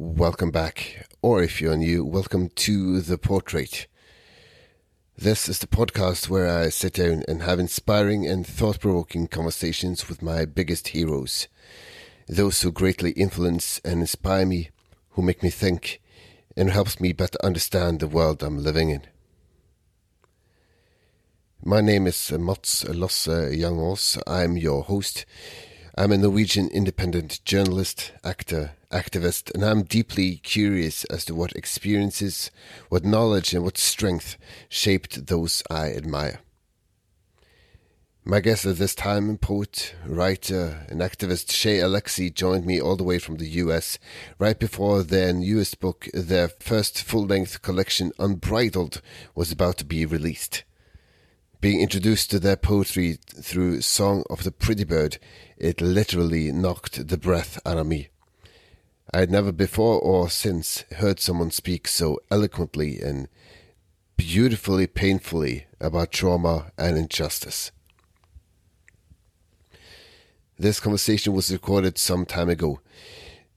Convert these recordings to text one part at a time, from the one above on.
welcome back. Or if you're new, welcome to The Portrait. This is the podcast where I sit down and have inspiring and thought provoking conversations with my biggest heroes. Those who greatly influence and inspire me, who make me think, and helps me better understand the world I'm living in. My name is Mats Losse Jangås. I'm your host. I'm a Norwegian independent journalist, actor, activist, and I'm deeply curious as to what experiences, what knowledge, and what strength shaped those I admire. My guest at this time, poet, writer, and activist Shay Alexie joined me all the way from the US right before their newest book, their first full length collection, Unbridled, was about to be released. Being introduced to their poetry through Song of the Pretty Bird, it literally knocked the breath out of me. I had never before or since heard someone speak so eloquently and beautifully painfully about trauma and injustice. This conversation was recorded some time ago.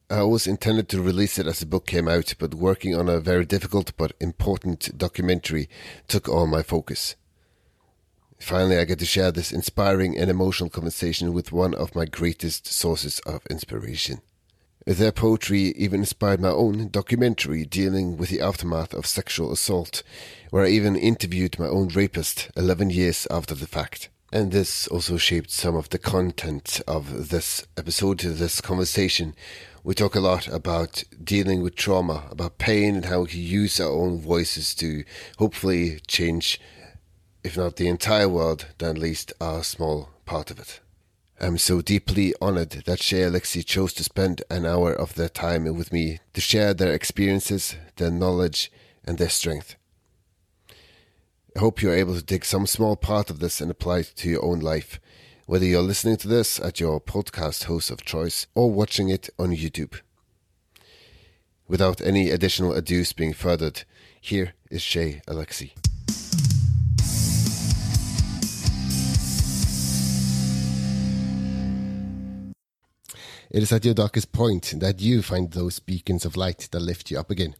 I always intended to release it as the book came out, but working on a very difficult but important documentary took all my focus. Finally, I get to share this inspiring and emotional conversation with one of my greatest sources of inspiration. Their poetry even inspired my own documentary dealing with the aftermath of sexual assault, where I even interviewed my own rapist 11 years after the fact. And this also shaped some of the content of this episode, this conversation. We talk a lot about dealing with trauma, about pain, and how we can use our own voices to hopefully change if not the entire world, then at least a small part of it. I'm so deeply honored that Shay Alexie chose to spend an hour of their time with me to share their experiences, their knowledge, and their strength. I hope you're able to take some small part of this and apply it to your own life, whether you're listening to this at your podcast host of choice or watching it on YouTube. Without any additional ados being furthered, here is Shay Alexie. It is at your darkest point that you find those beacons of light that lift you up again.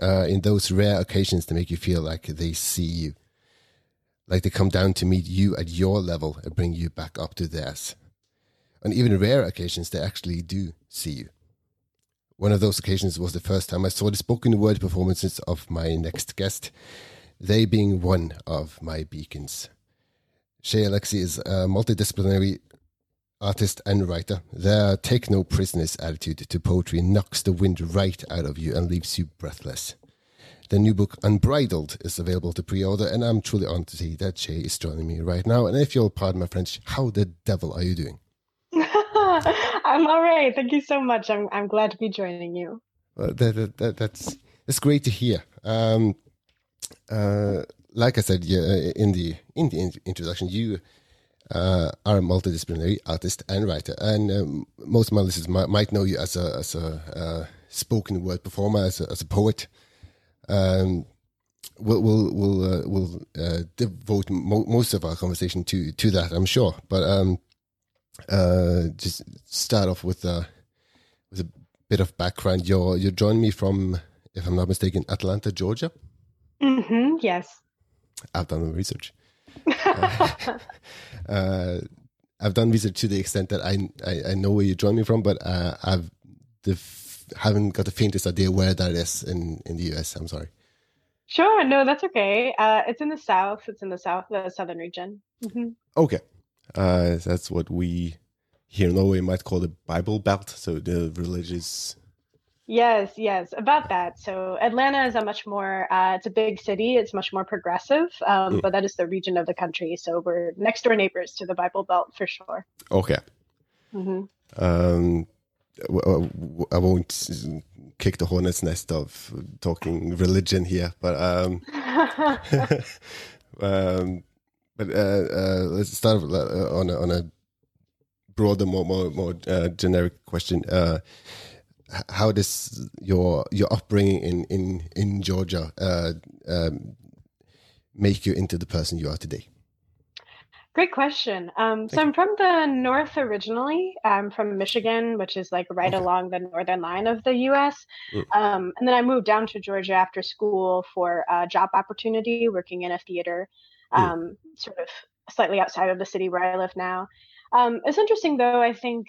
Uh, in those rare occasions that make you feel like they see you, like they come down to meet you at your level and bring you back up to theirs. On even rare occasions, they actually do see you. One of those occasions was the first time I saw the spoken word performances of my next guest, they being one of my beacons. Shay Alexie is a multidisciplinary artist and writer, their take no prisoners attitude to poetry knocks the wind right out of you and leaves you breathless. The new book, Unbridled, is available to pre order, and I'm truly honored to see that Shay is joining me right now. And if you'll pardon my French, how the devil are you doing? I'm all right. Thank you so much. I'm, I'm glad to be joining you. that, that, that, that's, that's great to hear. Um, uh, like I said yeah, in the in the introduction, you uh, are a multidisciplinary artist and writer, and um, most of my listeners might, might, know you as a as a uh, spoken word performer, as a, as a poet. Um, we'll we'll we'll, uh, we'll uh, devote mo- most of our conversation to to that, I'm sure. But um, uh, just start off with uh, with a bit of background. You're you joined me from, if I'm not mistaken, Atlanta, Georgia. Mm-hmm, yes. I've done the research. uh, I've done research to the extent that I I, I know where you joined me from, but uh, I've the haven't got the faintest idea where that is in in the US. I'm sorry. Sure, no, that's okay. Uh, it's in the south. It's in the south, the southern region. Mm-hmm. Okay, uh, that's what we here in Norway might call the Bible Belt. So the religious Yes, yes, about that. So Atlanta is a much more, uh, it's a big city. It's much more progressive, um, mm. but that is the region of the country. So we're next door neighbors to the Bible Belt for sure. Okay. Mm-hmm. Um, I won't kick the hornet's nest of talking religion here, but um, um, but uh, uh, let's start uh, on a, on a broader, more more more uh, generic question. Uh, how does your your upbringing in in in Georgia uh, um, make you into the person you are today? Great question. Um, so I'm from the north originally. I'm from Michigan, which is like right okay. along the northern line of the U.S. Mm. Um, and then I moved down to Georgia after school for a job opportunity, working in a theater, mm. um, sort of slightly outside of the city where I live now. Um, it's interesting, though. I think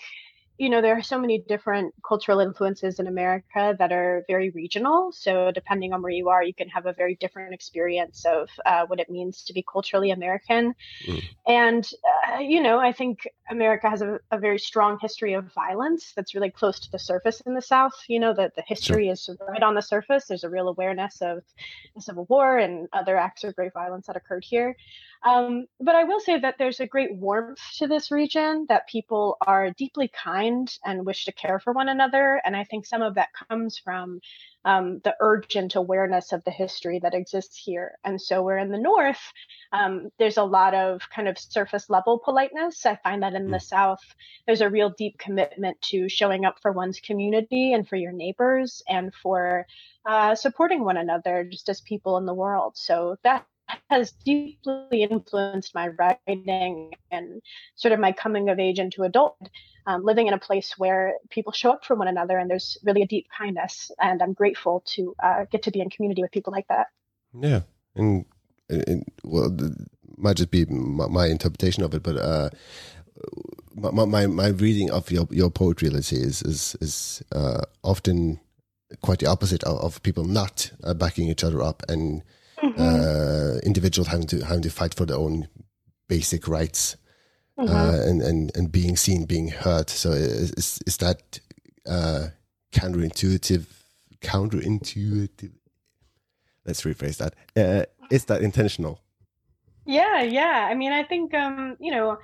you know, there are so many different cultural influences in America that are very regional. So, depending on where you are, you can have a very different experience of uh, what it means to be culturally American. Mm. And, uh, you know, I think America has a, a, very strong history of violence that's really close to the surface in the South. You know, that the history sure. is right on the surface. There's a real awareness of the Civil War and other acts of great violence that occurred here. Um, but I will say that there's a great warmth to this region, that people are deeply kind and wish to care for one another. And I think some of that comes from um, the urgent awareness of the history that exists here. And so we're in the North, um, there's a lot of kind of surface level politeness. I find that in the mm. South, there's a real deep commitment to showing up for one's community and for your neighbors and for uh, supporting one another just as people in the world. So that has deeply influenced my writing and sort of my coming of age into adulthood. Um, living in a place where people show up for one another and there's really a deep kindness, and I'm grateful to uh, get to be in community with people like that. Yeah, and, and well, might just be my, my, interpretation of it, but uh, my, my, my reading of your your poetry, let's say, is is is uh, often quite the opposite of, of people not uh, backing each other up and mm-hmm. uh, individuals having to having to fight for their own basic rights mm-hmm. uh, and, and and being seen, being heard. So is is that uh, counterintuitive? Counterintuitive. Let's rephrase that. Uh, is that intentional? Yeah, yeah. I mean, I think um, you know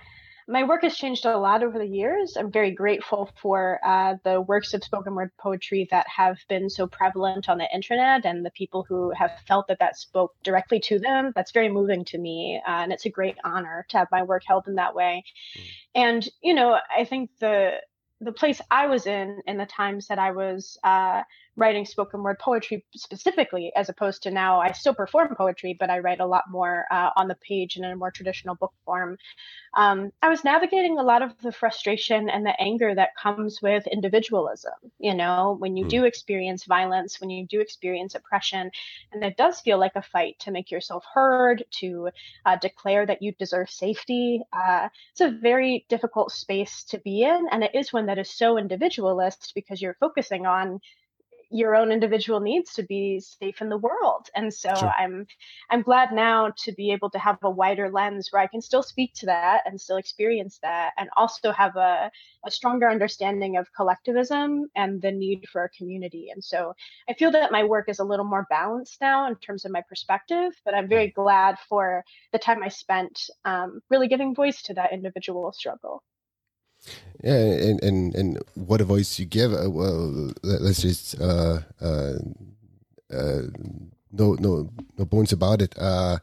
my work has changed a lot over the years. I'm very grateful for uh, the works of spoken word poetry that have been so prevalent on the internet and the people who have felt that that spoke directly to them. That's very moving to me. Uh, and it's a great honor to have my work held in that way. Mm. And, you know, I think the the place I was in in the times that I was uh, writing spoken word poetry specifically, as opposed to now I still perform poetry, but I write a lot more uh, on the page and in a more traditional book form. Um, I was navigating a lot of the frustration and the anger that comes with individualism. You know, when you mm. do experience violence, when you do experience oppression, and it does feel like a fight to make yourself heard, to uh, declare that you deserve safety. Uh, it's a very difficult space to be in, and it is one that is so individualist because you're focusing on your own individual needs to be safe in the world. And so sure. i'm i'm glad now to be able to have a wider lens where i can still speak to that and still experience that and also have a, a stronger understanding of collectivism and the need for a community. And so i feel that my work is a little more balanced now in terms of my perspective but i'm very glad for the time i spent um, really giving voice to that individual struggle yeah, and and and what a voice you give. Uh, well, let's just uh, uh, uh, no no no bones about it. Uh,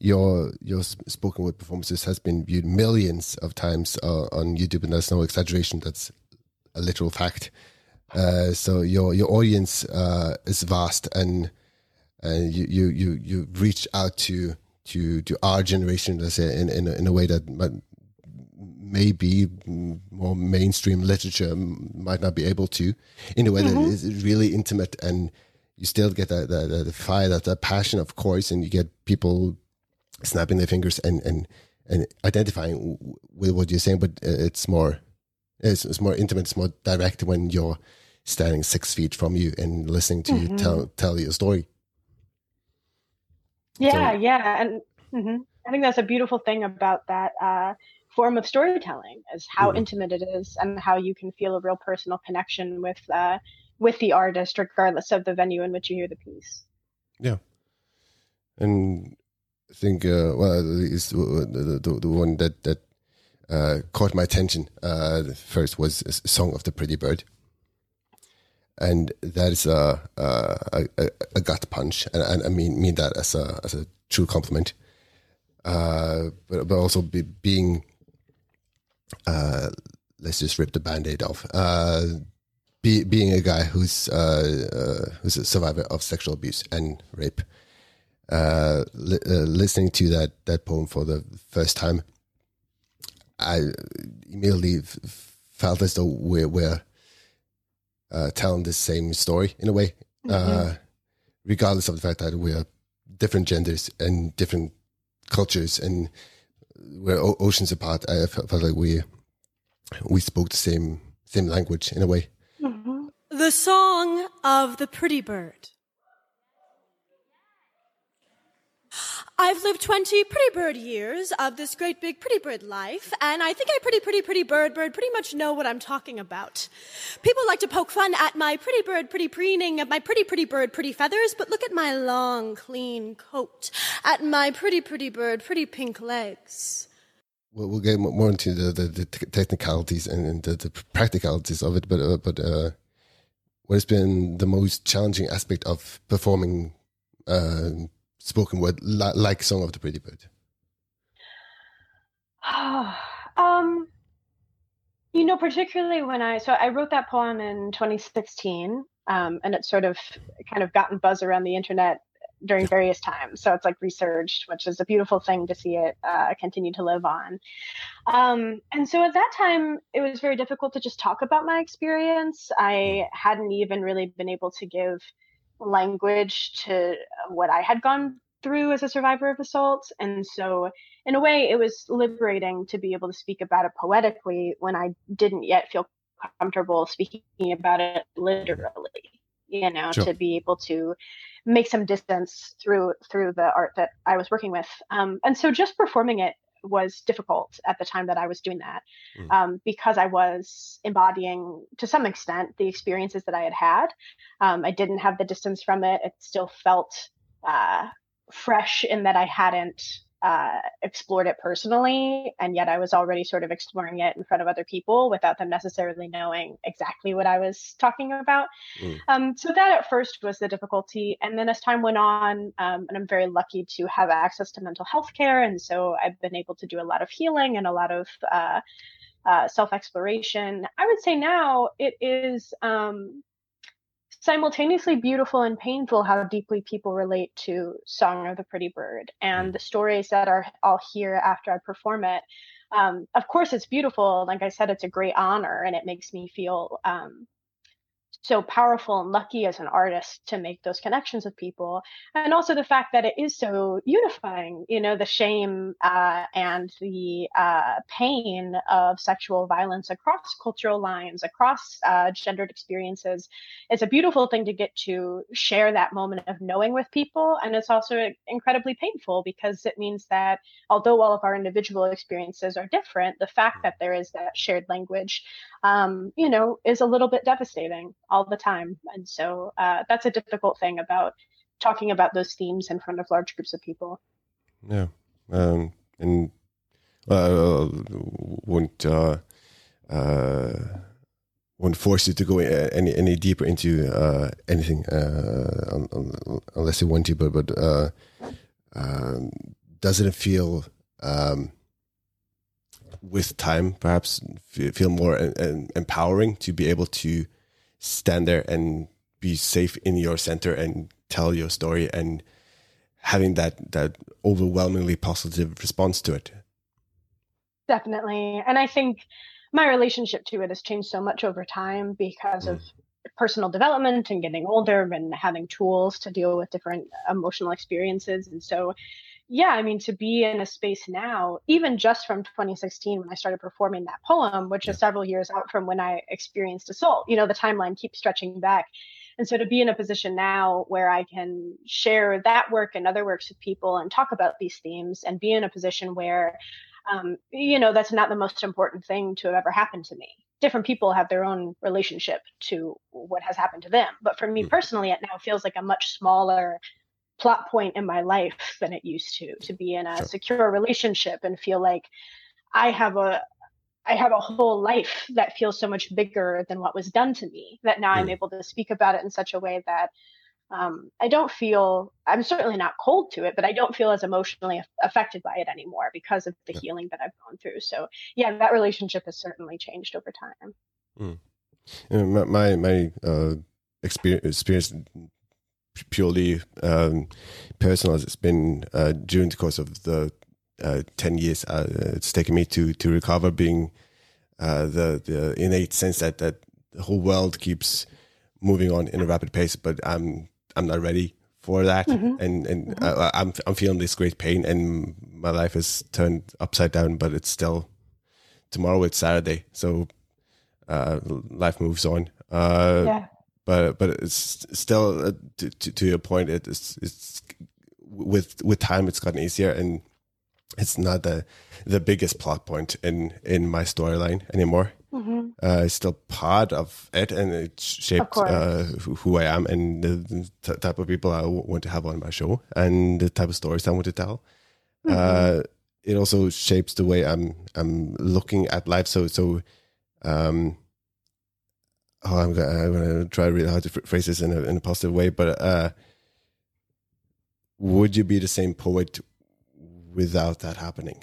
your your spoken word performances has been viewed millions of times uh, on YouTube, and that's no exaggeration. That's a literal fact. So your your audience is vast, and and you you you you reach out to to to our generation, let's say, in in a, in a way that maybe more mainstream literature might not be able to in a way mm-hmm. that is really intimate and you still get that, that, that fire that, that passion of course and you get people snapping their fingers and and and identifying with what you're saying but it's more it's, it's more intimate it's more direct when you're standing six feet from you and listening to mm-hmm. you tell tell your story yeah so, yeah and mm-hmm. i think that's a beautiful thing about that uh form of storytelling is how mm-hmm. intimate it is and how you can feel a real personal connection with uh, with the artist regardless of the venue in which you hear the piece. Yeah. And i think uh, well is the, the, the one that that uh, caught my attention uh, first was song of the pretty bird. And that is a a, a, a gut punch and, and, i mean mean that as a as a true compliment. Uh, but, but also be, being uh, let's just rip the band-aid off. Uh, be, being a guy who's uh, uh, who's a survivor of sexual abuse and rape, uh, li- uh, listening to that that poem for the first time, I immediately felt as though we're, we're uh, telling the same story in a way, mm-hmm. uh, regardless of the fact that we're different genders and different cultures and we're oceans apart. I felt like we we spoke the same same language in a way. Mm-hmm. The song of the pretty bird. I've lived 20 pretty bird years of this great big pretty bird life, and I think I pretty, pretty, pretty bird bird pretty much know what I'm talking about. People like to poke fun at my pretty bird pretty preening, at my pretty, pretty bird pretty feathers, but look at my long, clean coat, at my pretty, pretty bird pretty pink legs. Well, we'll get more into the, the, the technicalities and the, the, practicalities of it, but, uh, but uh, what has been the most challenging aspect of performing uh, spoken word like Song of the Pretty Bird? um, you know, particularly when I so I wrote that poem in 2016, um, and it's sort of kind of gotten buzz around the internet during various times. So it's like researched, which is a beautiful thing to see it uh, continue to live on. Um, and so at that time, it was very difficult to just talk about my experience. I hadn't even really been able to give language to what I had gone through as a survivor of assault. And so, in a way, it was liberating to be able to speak about it poetically when I didn't yet feel comfortable speaking about it literally, you know, sure. to be able to make some distance through through the art that I was working with. Um, and so just performing it was difficult at the time that I was doing that mm. um, because I was embodying to some extent the experiences that I had had. Um, I didn't have the distance from it. It still felt uh, fresh in that I hadn't uh, explored it personally, and yet I was already sort of exploring it in front of other people without them necessarily knowing exactly what I was talking about. Mm. Um, so that at first was the difficulty, and then as time went on, um, and I'm very lucky to have access to mental health care, and so I've been able to do a lot of healing and a lot of uh, uh, self exploration. I would say now it is. Um, simultaneously beautiful and painful how deeply people relate to Song of the Pretty Bird and mm. the stories that are all here after I perform it. Um, of course, it's beautiful. Like I said, it's a great honor, and it makes me feel um, so powerful and lucky as an artist to make those connections with people and also the fact that it is so unifying you know the shame uh, and the uh, pain of sexual violence across cultural lines across uh, gendered experiences. It's a beautiful thing to get to share that moment of knowing with people and it's also incredibly painful because it means that although all of our individual experiences are different the fact that there is that shared language um, you know is a little bit devastating all the time. And so uh, that's a difficult thing about talking about those themes in front of large groups of people. Yeah. Um, and uh, won't uh, uh, won't force you to go any any deeper into uh, anything uh, unless you want to. But but uh, um, doesn't it feel um, with time perhaps feel more empowering to be able to stand there and be safe in your center and tell your story and having that that overwhelmingly positive response to it. Definitely. And i think my relationship to it has changed so much over time because mm. of personal development and getting older and having tools to deal with different emotional experiences. And so yeah, I mean, to be in a space now, even just from 2016 when I started performing that poem, which is several years out from when I experienced assault, you know, the timeline keeps stretching back. And so to be in a position now where I can share that work and other works with people and talk about these themes and be in a position where, um, you know, that's not the most important thing to have ever happened to me. Different people have their own relationship to what has happened to them. But for me mm. personally, it now feels like a much smaller plot point in my life than it used to to be in a sure. secure relationship and feel like i have a i have a whole life that feels so much bigger than what was done to me that now mm. i'm able to speak about it in such a way that um, i don't feel i'm certainly not cold to it but i don't feel as emotionally affected by it anymore because of the yeah. healing that i've gone through so yeah that relationship has certainly changed over time mm. my my uh, experience, experience purely um, personal as it's been uh, during the course of the uh, ten years. Uh, it's taken me to to recover, being uh, the the innate sense that that the whole world keeps moving on in a rapid pace, but I'm I'm not ready for that, mm-hmm. and and mm-hmm. I, I'm I'm feeling this great pain, and my life is turned upside down, but it's still tomorrow. It's Saturday, so uh, life moves on. Uh, yeah. But but it's still uh, to, to, to your point. It's it's with with time it's gotten easier and it's not the the biggest plot point in in my storyline anymore. Mm-hmm. Uh, it's still part of it, and it shaped uh, who I am and the, the, type of people I want to have on my show and the type of stories I want to tell. Mm-hmm. Uh, it also shapes the way I'm I'm looking at life. So so, um, oh, I'm gonna, I'm gonna try really hard to phrase this in a in a positive way, but uh, would you be the same poet without that happening?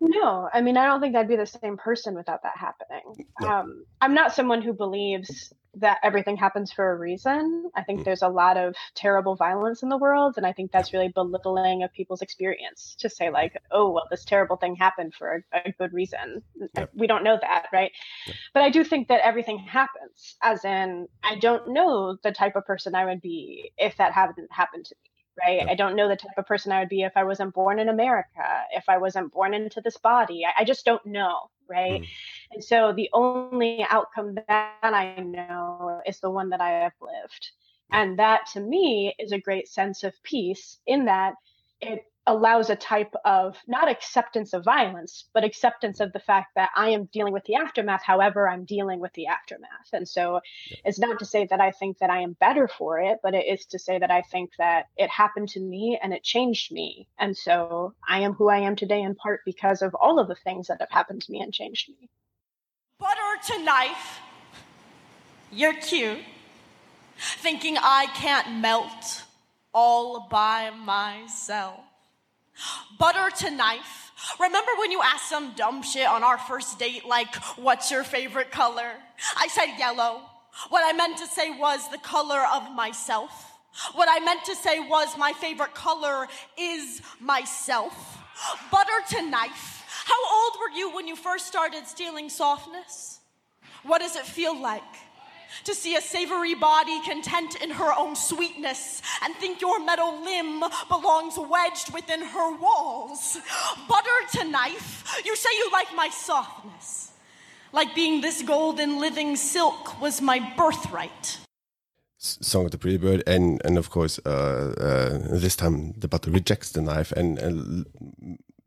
No, I mean, I don't think I'd be the same person without that happening. No. Um, I'm not someone who believes that everything happens for a reason. I think mm. there's a lot of terrible violence in the world, and I think that's really belittling of people's experience to say like, "Oh, well, this terrible thing happened for a, a good reason." Yep. We don't know that, right? Yep. But I do think that everything happens, as in, I don't know the type of person I would be if that hadn't happened to me right? Yeah. I don't know the type of person I would be if I wasn't born in America, if I wasn't born into this body. I, I just don't know, right? Mm. And so the only outcome that I know is the one that I have lived. And that to me is a great sense of peace in that it allows a type of not acceptance of violence, but acceptance of the fact that I am dealing with the aftermath, however, I'm dealing with the aftermath. And so it's not to say that I think that I am better for it, but it is to say that I think that it happened to me and it changed me. And so I am who I am today in part because of all of the things that have happened to me and changed me. Butter to knife. You're cute. Thinking I can't melt all by myself. Butter to knife. Remember when you asked some dumb shit on our first date, like, what's your favorite color? I said yellow. What I meant to say was the color of myself. What I meant to say was my favorite color is myself. Butter to knife. How old were you when you first started stealing softness? What does it feel like? To see a savory body content in her own sweetness and think your metal limb belongs wedged within her walls. Butter to knife, you say you like my softness. Like being this golden living silk was my birthright. Song of the Pretty Bird, and and of course, uh, uh, this time the butter rejects the knife, and, a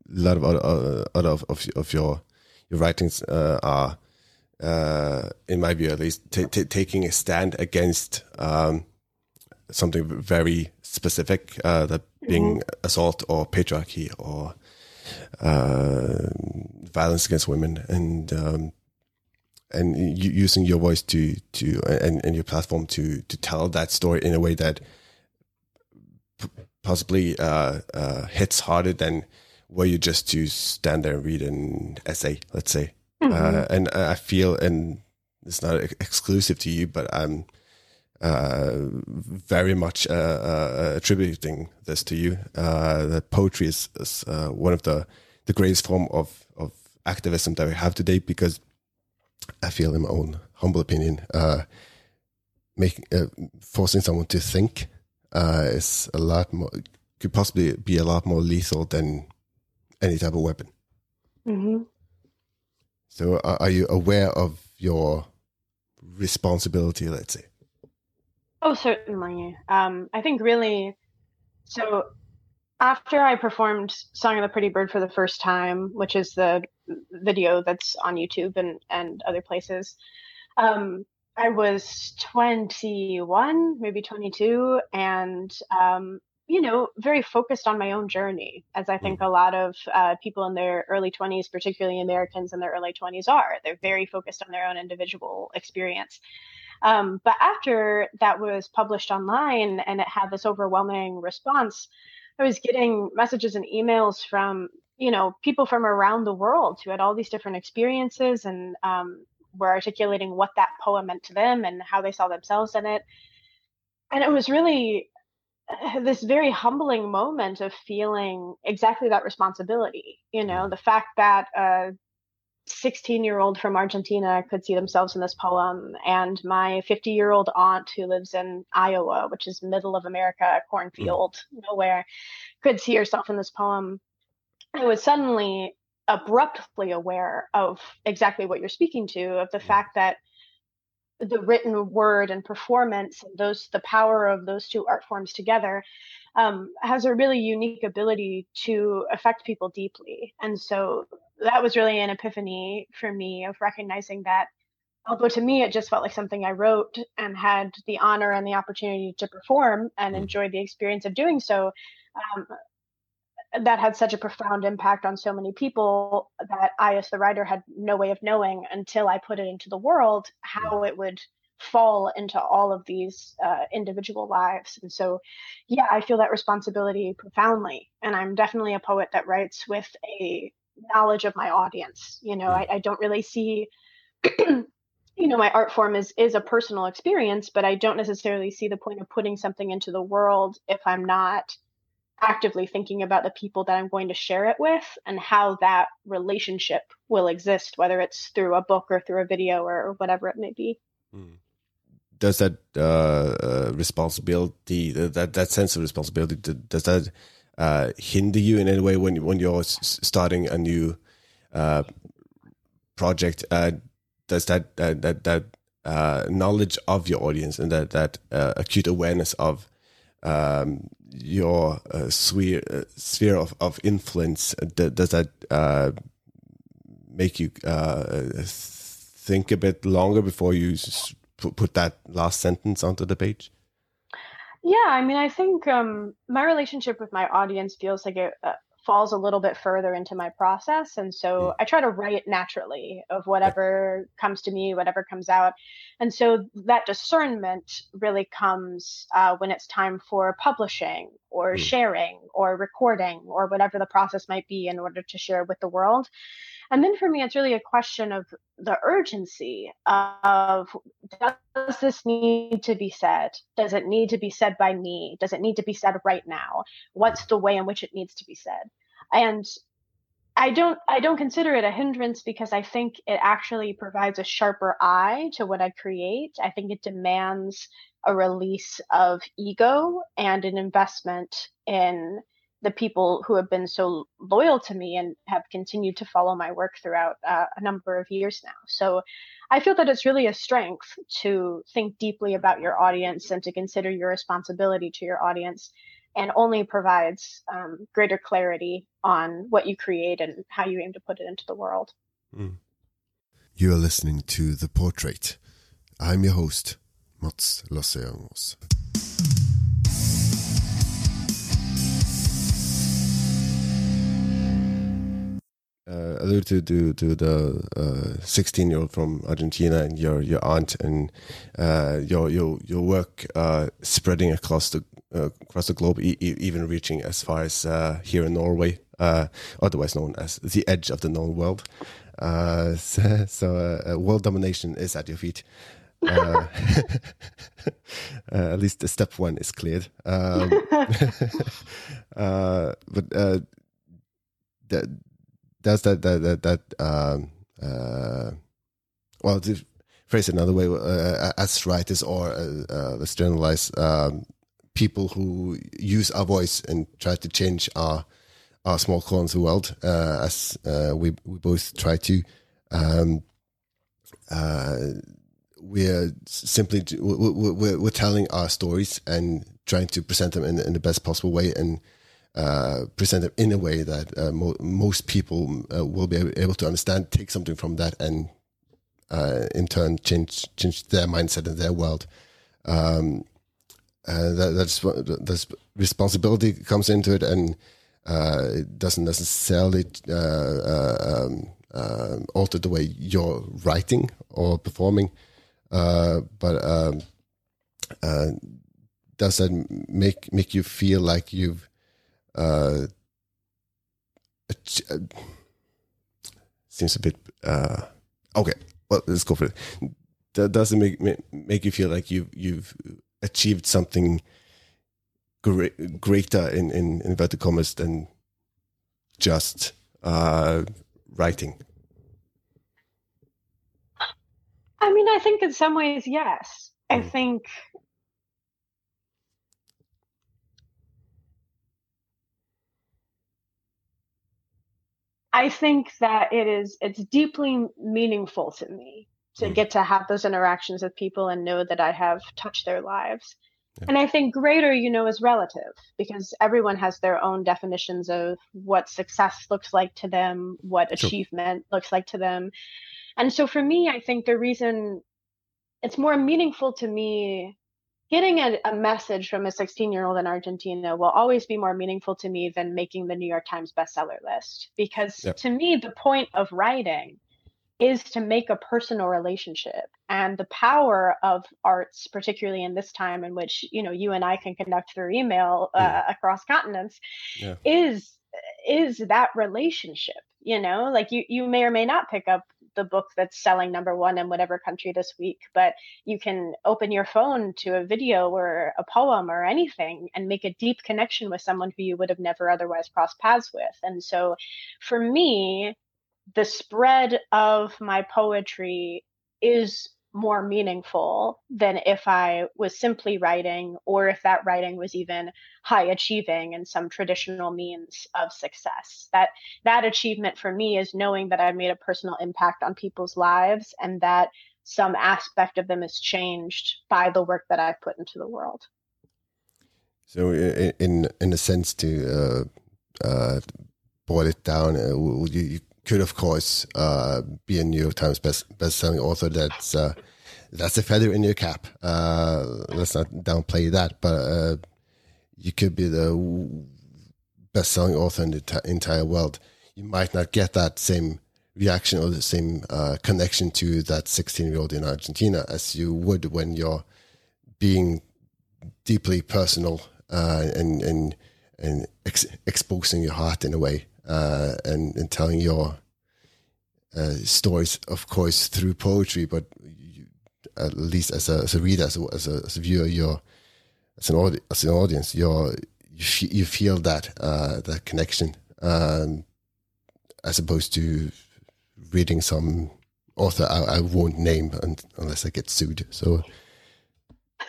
lot of other, uh, other of, of, of your your writings uh, are uh, in my view at least, taking a stand against um, something very specific, uh, that being mm-hmm. assault or patriarchy or uh, violence against women, and um, and using your voice to to and, and your platform to to tell that story in a way that possibly uh, uh, hits harder than were you just to stand there and read an essay, let's say. Mm-hmm. Uh, and I feel, and it's not exclusive to you, but I'm uh, very much uh, uh attributing this to you. Uh, that poetry is, is uh, one of the the greatest form of of activism that we have today, because I feel, in my own humble opinion, making forcing someone to think is a lot more could possibly be a lot more lethal than any type of weapon. Mm-hmm. So, are you aware of your responsibility? Let's say. Oh, certainly. Um, I think really. So, after I performed "Song of the Pretty Bird" for the first time, which is the video that's on YouTube and and other places, um, I was 21, maybe 22, and um, you know, very focused on my own journey, as I think mm. a lot of uh, people in their early 20s, particularly Americans in their early 20s, are. They're very focused on their own individual experience. Um, but after that was published online and it had this overwhelming response, I was getting messages and emails from, you know, people from around the world who had all these different experiences and um, were articulating what that poem meant to them and how they saw themselves in it. And it was really this very humbling moment of feeling exactly that responsibility. You know, mm. the fact that a 16 year old from Argentina could see themselves in this poem, and my 50 year old aunt who lives in Iowa, which is middle of America, a cornfield, mm. nowhere, could see herself in this poem. I was suddenly abruptly aware of exactly what you're speaking to of the mm. fact that the written word and performance and those the power of those two art forms together um, has a really unique ability to affect people deeply. And so that was really an epiphany for me of recognizing that although to me it just felt like something i wrote and had the honor and the opportunity to perform and enjoy the experience of doing so um, that had such a profound impact on so many people that I, as the writer, had no way of knowing until I put it into the world how it would fall into all of these uh, individual lives. And so, yeah, I feel that responsibility profoundly. And I'm definitely a poet that writes with a knowledge of my audience. You know, I, I don't really see. you know my art form is is a personal experience but i don't necessarily see the point of putting something into the world if i'm not actively thinking about the people that I'm going to share it with and how that relationship will exist, whether it's through a book or through a video or, whatever it may be. Hmm. Does that uh, uh, responsibility, that that sense of responsibility, does that uh, hinder you in any way when when you're starting a new uh, project? Uh, does that that that uh, knowledge of your audience and that that acute awareness of um, your uh, sphere uh, sphere of, of influence does that uh, make you uh, think a bit longer before you put that last sentence onto the page? Yeah i mean i think um, my relationship with my audience feels like it uh, falls a little bit further into my process. And so mm. I try to write naturally of whatever comes to me, whatever comes out. And so that discernment really comes uh, when it's time for publishing or mm. sharing or recording or whatever the process might be in order to share with the world. And then for me, it's really a question of the urgency of does this need to be said? Does it need to be said by me? Does it need to be said right now? What's the way in which it needs to be said? And I don't I don't consider it a hindrance because I think it actually provides a sharper eye to what I create. I think it demands a release of ego and an investment in the people who have been so loyal to me and have continued to follow my work throughout uh, a number of years now. So I feel that it's really a strength to think deeply about your audience and to consider your responsibility to your audience and only provides um, greater clarity on what you create and how you aim to put it into the world. Mm. You are listening to The Portrait. I'm your host, Mats Lasseangos. Uh, alluded to to, the 16 uh, year old from Argentina and your your aunt and uh, your your your work uh, spreading across the across the globe, e even reaching as far as here in Norway, otherwise known as the edge of the known world. so, so world domination is at your feet. uh, at least the step one is cleared. Um, uh, but uh, the, does that that that, that um, uh, well to phrase it another way uh, as writers or uh, uh, let's generalize um, people who use our voice and try to change our our small corners of the world uh, as uh, we we both try to um, we're simply we're, we're telling our stories and trying to present them in, in the best possible way and uh, present it in a way that uh, mo most people uh, will be able to understand, take something from that, and uh, in turn change change their mindset and their world. Um, that, that's that's responsibility comes into it, and uh, it doesn't necessarily um, alter the way you're writing or performing, but. Um, does that make make you feel like you've uh, seems a bit uh, okay. Well, let's go for it. That doesn't make make you feel like you've you've achieved something great, greater in, in inverted commas than just uh, writing? I mean, I think in some ways, yes. I Mm. think I think that it is it's deeply meaningful to me to Mm. get to have those interactions with people and know that I have touched their lives. Yeah. And I think greater, you know, is relative because everyone has their own definitions of what success looks like to them, what Sure. achievement looks like to them. And so for me, I think the reason it's more meaningful to me getting a, a message from a 16 year old in Argentina will always be more meaningful to me than making the New York Times bestseller list. Because Yep. to me, the point of writing is to make a personal relationship and the power of arts particularly in this time in which you know you and i can conduct through email uh, Yeah. across continents Yeah. is is that relationship you know like you you may or may not pick up the book that's selling number one in whatever country this week but you can open your phone to a video or a poem or anything and make a deep connection with someone who you would have never otherwise crossed paths with. And so for me the spread of my poetry is more meaningful than if I was simply writing or if that writing was even high achieving in some traditional means of success. That that achievement for me is knowing that I've made a personal impact on people's lives and that some aspect of them is changed by the work that I've put into the world. So, in in a sense, to uh, uh, boil it down, uh, you, you could, of course, uh, be a New York Times best best-selling author. That's uh, that's a feather in your cap. Uh, let's not downplay that, but uh, you could be the best-selling author in the t- entire world. You might not get that same reaction or the same uh, connection to that 16-year-old in Argentina as you would when you're being deeply personal uh, and and and ex- exposing your heart in a way uh, and and telling your uh, stories, of course, through poetry, but you, at least as a as a reader, as a as a, as a viewer, you're as an audi- as an audience, you're you, fe- you feel that uh, that connection um, as opposed to reading some author I, I won't name un- unless I get sued. So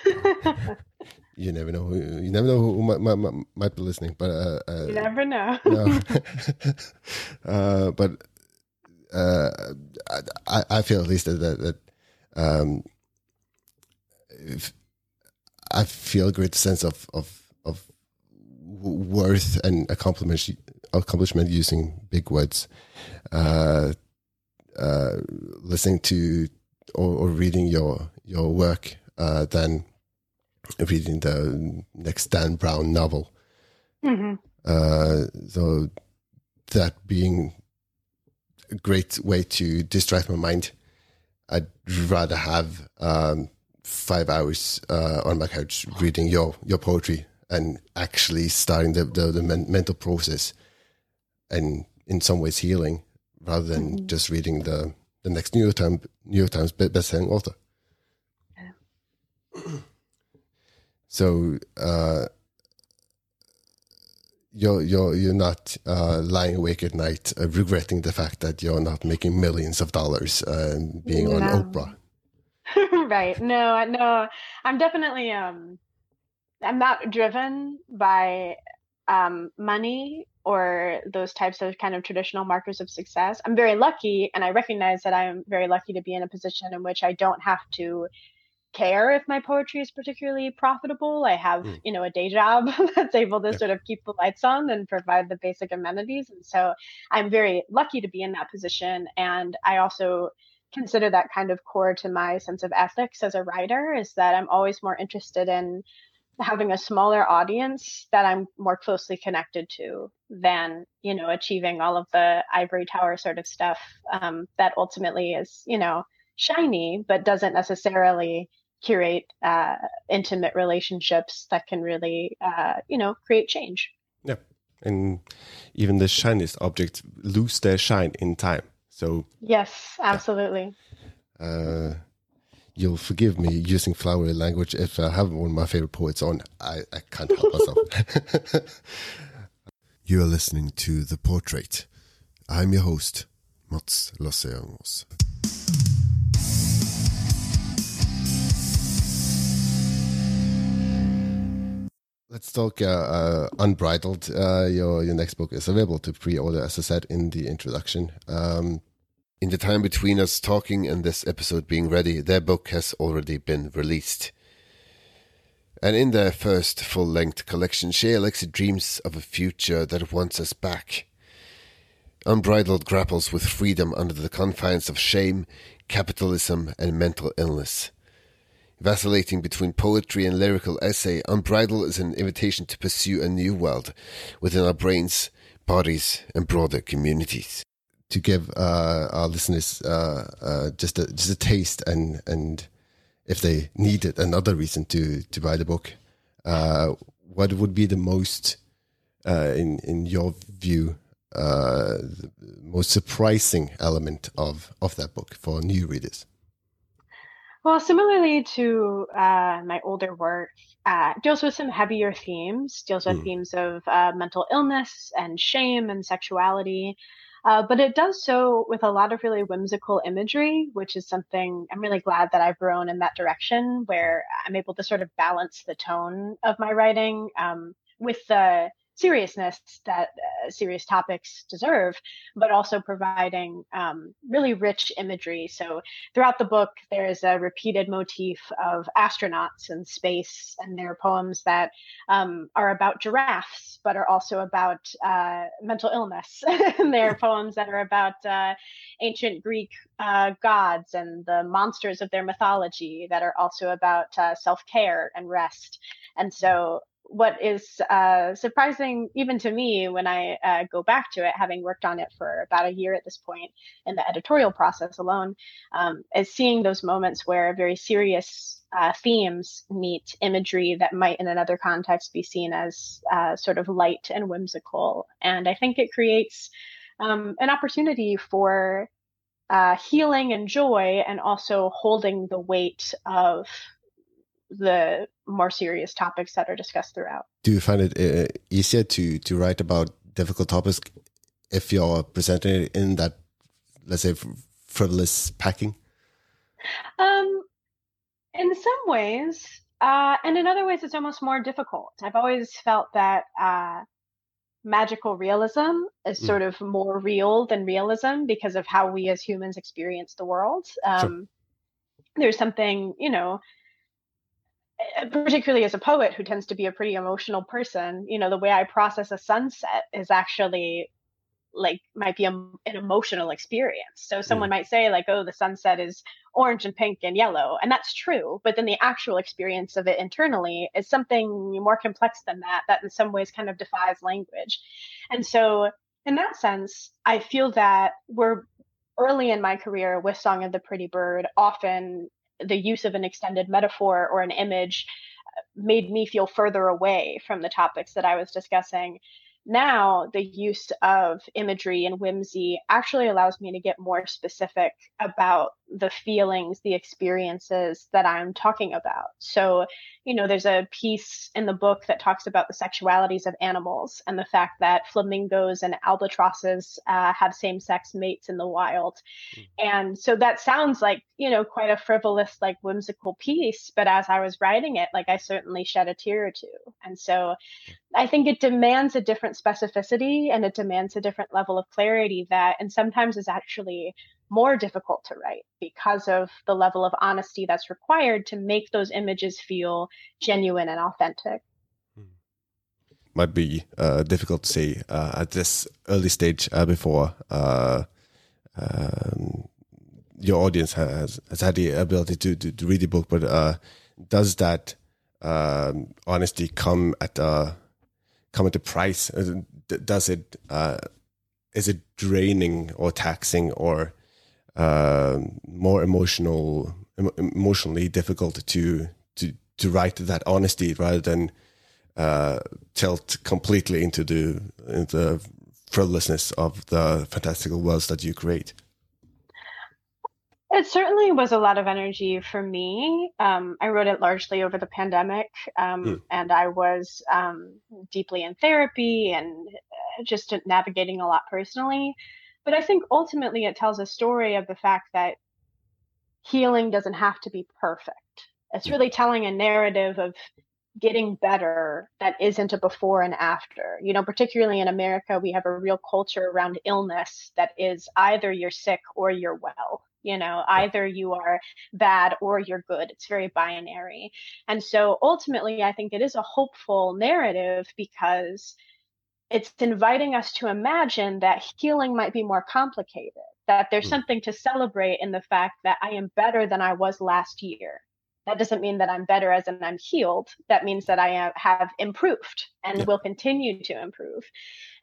you never know. Who, you never know who might, might, might- might be listening. But uh, uh, you never know. no. uh, but uh, I, I feel at least that that, that um, if I feel a great sense of of of worth and accomplishment accomplishment using big words. Uh, uh, listening to or, or reading your your work uh, than reading the next Dan Brown novel. hmm Uh, so that being a great way to distract my mind, I'd rather have um, five hours uh, on my couch reading your your poetry and actually starting the the, the men- mental process, and in some ways healing, rather than Mhm. just reading the the next New York Times New York Times best-selling author. So uh, you're you're you're not uh, lying awake at night uh, regretting the fact that you're not making millions of dollars and being on Oprah. right. No, no. I'm definitely um I'm not driven by um money or those types of kind of traditional markers of success. I'm very lucky and I recognize that I'm very lucky to be in a position in which I don't have to care if my poetry is particularly profitable. I have, Mm. you know, a day job that's able to Yeah. sort of keep the lights on and provide the basic amenities. And so I'm very lucky to be in that position. And I also consider that kind of core to my sense of ethics as a writer is that I'm always more interested in having a smaller audience that I'm more closely connected to than, you know, achieving all of the ivory tower sort of stuff um, that ultimately is, you know, shiny, but doesn't necessarily curate uh, intimate relationships that can really, uh, you know, create change. Yeah, and even the shiniest objects lose their shine in time. So Yes, absolutely. Uh, you'll forgive me using flowery language if I have one of my favorite poets on. I, I can't help myself. you are listening to The Portrait. I'm your host, Mats Lasseangos. Let's talk uh, uh, Unbridled. Uh, your your next book is available to pre-order, as I said in the introduction. Um, in the time between us talking and this episode being ready, their book has already been released. And in their first full length collection, Shay Alexie dreams of a future that wants us back. Unbridled grapples with freedom under the confines of shame, capitalism, and mental illness. Vacillating between poetry and lyrical essay, Unbridled is an invitation to pursue a new world within our brains, bodies, and broader communities to give uh, our listeners uh, uh, just a just a taste and and if they needed another reason to to buy the book, uh, what would be the most uh, in in your view uh, the most surprising element of of that book for new readers? Well, similarly to my older work, deals with some heavier themes, deals with mm. themes of mental illness and shame and sexuality. Uh, but it does so with a lot of really whimsical imagery, which is something I'm really glad that I've grown in that direction, where I'm able to sort of balance the tone of my writing um, with the seriousness that uh, serious topics deserve, but also providing um, really rich imagery. So throughout the book, there is a repeated motif of astronauts and space and their poems that um, are about giraffes, but are also about uh, mental illness. and are poems that are about uh, ancient Greek uh, gods and the monsters of their mythology that are also about uh, self care and rest. And so what is uh, surprising even to me when I uh, go back to it, having worked on it for about a year at this point in the editorial process alone, um, is seeing those moments where very serious uh, themes meet imagery that might in another context be seen as uh, sort of light and whimsical. And I think it creates um, an opportunity for uh, healing and joy and also holding the weight of the more serious topics that are discussed throughout. Do you find it uh, easier to to write about difficult topics if you're presenting it in that, let's say, frivolous packing? Um, in some ways, uh, and in other ways, it's almost more difficult. I've always felt that uh, magical realism is mm. sort of more real than realism because of how we as humans experience the world. Um, sure. There's something, you know, particularly as a poet who tends to be a pretty emotional person, you know, the way I process a sunset is actually like might be a, an emotional experience. So someone mm. might say like, "Oh, the sunset is orange and pink and yellow," and that's true. But then the actual experience of it internally is something more complex than that. That in some ways kind of defies language. And so, in that sense, I feel that we're early in my career with Song of the Pretty Bird. Often the use of an extended metaphor or an image made me feel further away from the topics that I was discussing. Now the use of imagery and whimsy actually allows me to get more specific about the feelings, the experiences that I'm talking about. So, you know, there's a piece in the book that talks about the sexualities of animals and the fact that flamingos and albatrosses uh, have same sex mates in the wild. Mm-hmm. And so that sounds like, you know, quite a frivolous, like whimsical piece. But as I was writing it, like I certainly shed a tear or two. And so I think it demands a different specificity and it demands a different level of clarity that, and sometimes is actually more difficult to write because of the level of honesty that's required to make those images feel genuine and authentic. Hmm. Might be uh, difficult to say uh, at this early stage uh, before uh, um, your audience has, has had the ability to, to, to read the book, but uh, does that um, honesty come at a come at a price? Uh, does it is it draining or taxing or uh, more emotional, emotionally difficult to to to write that honesty rather than uh, tilt completely into the into the frivolousness of the fantastical worlds that you create. It certainly was a lot of energy for me. Um, I wrote it largely over the pandemic, um, mm. and I was um, deeply in therapy and just navigating a lot personally. But I think ultimately it tells a story of the fact that healing doesn't have to be perfect. It's really telling a narrative of getting better that isn't a before and after. You know, particularly in America, we have a real culture around illness that is either you're sick or you're well. You know, either you are bad or you're good. It's very binary. And so ultimately, I think it is a hopeful narrative because it's inviting us to imagine that healing might be more complicated, that there's mm. something to celebrate in the fact that I am better than I was last year. That doesn't mean that I'm better as in I'm healed. That means that I have improved and yeah. will continue to improve.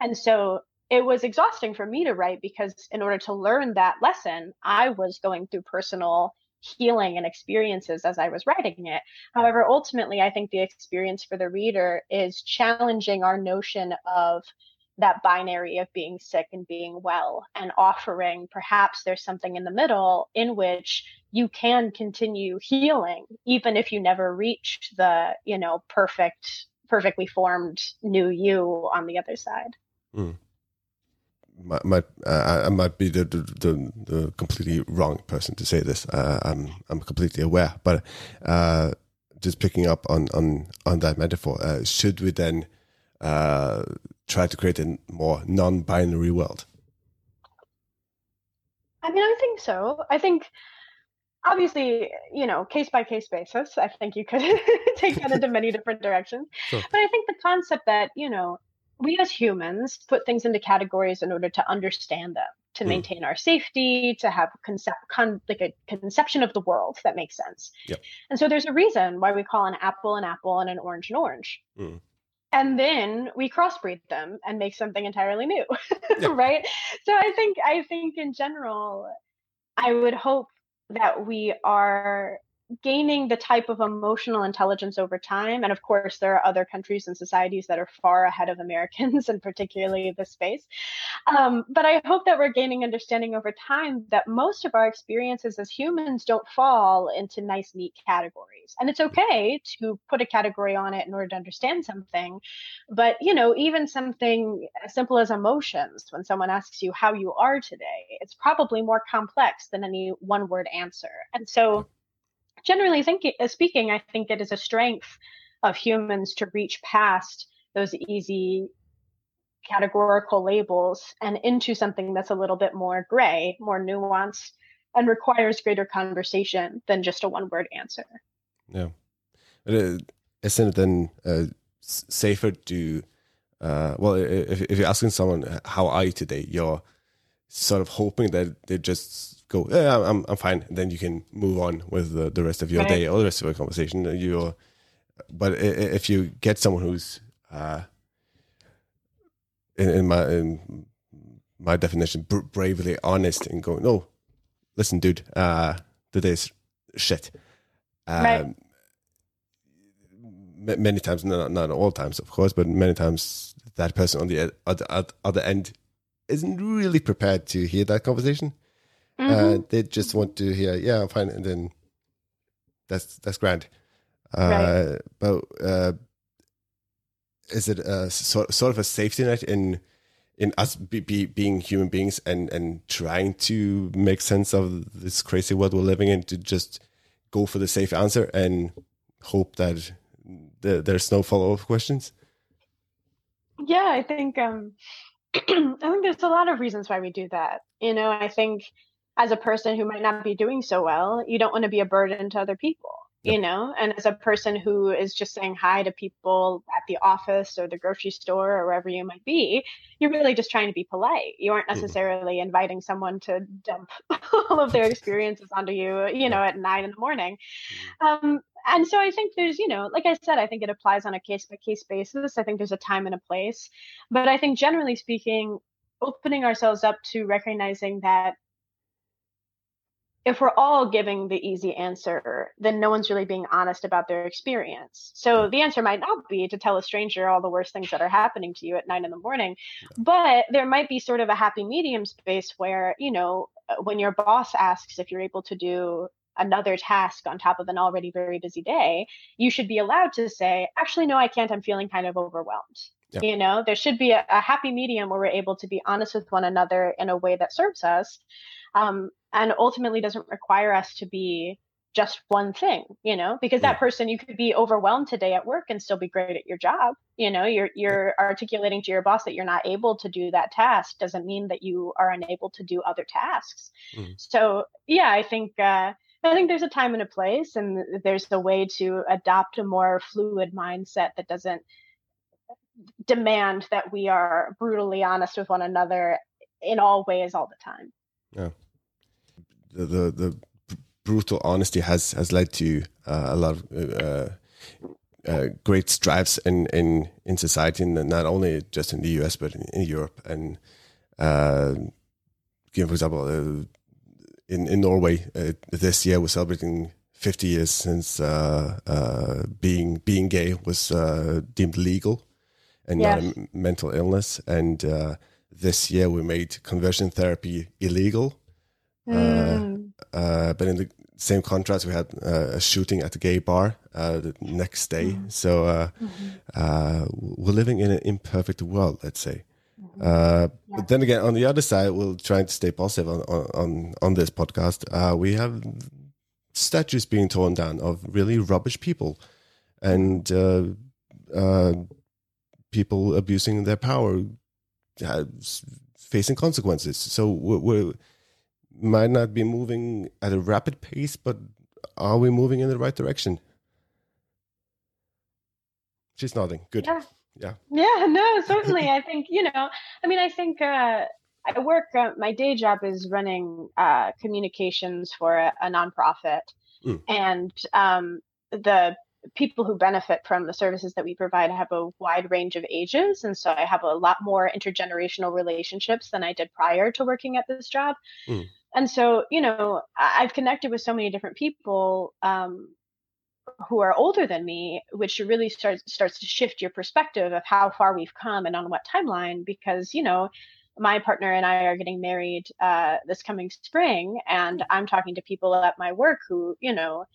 And so it was exhausting for me to write because in order to learn that lesson, I was going through personal healing and experiences as I was writing it. However, ultimately, I think the experience for the reader is challenging our notion of that binary of being sick and being well and offering perhaps there's something in the middle in which you can continue healing even if you never reach the you know perfect perfectly formed new you on the other side mm might, uh, I might be the, the, the, completely wrong person to say this. Uh, I'm I'm completely aware, but uh, just picking up on on on that metaphor, uh, should we then uh, try to create a more non-binary world? I mean, I think so. I think obviously, you know, case by case basis. I think you could take that into many different directions. Sure. But I think the concept that you know we as humans put things into categories in order to understand them to mm. maintain our safety to have concept con- like a conception of the world that makes sense yep. and so there's a reason why we call an apple an apple and an orange an orange mm. and then we crossbreed them and make something entirely new yep. right so i think i think in general i would hope that we are gaining the type of emotional intelligence over time. And of course, there are other countries and societies that are far ahead of Americans, and particularly this space. Um, but I hope that we're gaining understanding over time that most of our experiences as humans don't fall into nice, neat categories. And it's okay to put a category on it in order to understand something. But, you know, even something as simple as emotions, when someone asks you how you are today, it's probably more complex than any one word answer. And so, generally uh, speaking, I think it is a strength of humans to reach past those easy categorical labels and into something that's a little bit more gray, more nuanced, and requires greater conversation than just a one word answer. Yeah. Uh, isn't it then uh, safer to, uh, well, if, if you're asking someone, how are you today? You're sort of hoping that they just go, yeah, I'm, I'm fine. And then you can move on with the, the rest of your right. day or the rest of your conversation. You, but if you get someone who's, uh, in, in my in my definition, bravely honest and going, no, listen, dude, uh, today's shit. Um, right. Many times, not, not all times, of course, but many times that person on the other, other end isn't really prepared to hear that conversation. Uh, mm-hmm. Uh, they just want to hear, yeah, I'm fine, and then that's that's grand. Uh, right. But uh, is it a sort sort of a safety net in in us be, be, being human beings and and trying to make sense of this crazy world we're living in to just go for the safe answer and hope that the, there's no follow up questions? Yeah, I think um, I think there's a lot of reasons why we do that. You know, I think as a person who might not be doing so well, you don't want to be a burden to other people, yep. you know? And as a person who is just saying hi to people at the office or the grocery store or wherever you might be, you're really just trying to be polite. You aren't mm-hmm. necessarily mm-hmm. inviting someone to dump all of their experiences onto you, you know, at nine in the morning. Mm-hmm. Um, and so I think there's, you know, like I said, I think it applies on a case by case basis. I think there's a time and a place. But I think generally speaking, opening ourselves up to recognizing that if we're all giving the easy answer, then no one's really being honest about their experience. So the answer might not be to tell a stranger all the worst things that are happening to you at nine in the morning, but there might be sort of a happy medium space where, you know, uh, when your boss asks if you're able to do another task on top of an already very busy day, you should be allowed to say, actually, no, I can't. I'm feeling kind of overwhelmed. Yeah. You know, there should be a, a, happy medium where we're able to be honest with one another in a way that serves us um, and ultimately doesn't require us to be just one thing, you know, because that person you could be overwhelmed today at work and still be great at your job. You know, you're you're articulating to your boss that you're not able to do that task doesn't mean that you are unable to do other tasks. Mm. So yeah, I think uh, I think there's a time and a place, and there's a way to adopt a more fluid mindset that doesn't demand that we are brutally honest with one another in all ways all the time. Yeah. The the, the brutal honesty has has led to uh, a lot of uh, uh, great strives in in in society, and not only just in the U.S. but in, in Europe. And uh, for example, uh, in in Norway uh, this year we're celebrating 50 years since being being gay was deemed legal and not a mental illness. And this year we made conversion therapy illegal. Mm. Uh, but in the same contrast, we had uh, a shooting at a gay bar uh, the next day. Mm. So mm-hmm. we're living in an imperfect world, let's say. Mm-hmm. Yeah. But then again, on the other side, we're trying to stay positive on on on this podcast. we have statues being torn down of really rubbish people, and people abusing their power, facing consequences. So we're, we're might not be moving at a rapid pace, but are we moving in the right direction? She's nodding. Good. Yeah. Yeah. Yeah. No, certainly. I think you know. I mean, I think uh, I work. Uh, my day job is running uh, communications for a, a nonprofit, mm. and um, the people who benefit from the services that we provide have a wide range of ages and so i have a lot more intergenerational relationships than i did prior to working at this job. Mm and so you know i've connected with so many different people um, who are older than me which really starts starts to shift your perspective of how far we've come and on what timeline because you know my partner and I are getting married uh, this coming spring, and I'm talking to people at my work who, you know,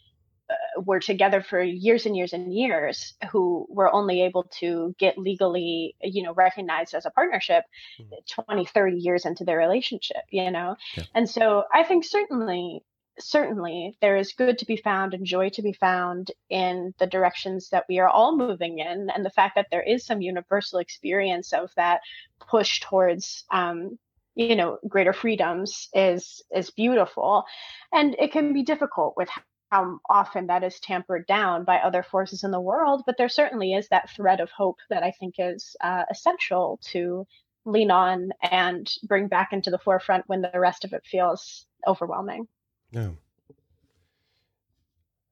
were together for years and years and years who were only able to get legally you know recognized as a partnership mm-hmm. 20 30 years into their relationship you know yeah. and so i think certainly certainly there is good to be found and joy to be found in the directions that we are all moving in and the fact that there is some universal experience of that push towards um, you know greater freedoms is is beautiful and it can be difficult with how often that is tampered down by other forces in the world. But there certainly is that thread of hope that I think is uh, essential to lean on and bring back into the forefront when the rest of it feels overwhelming. Yeah.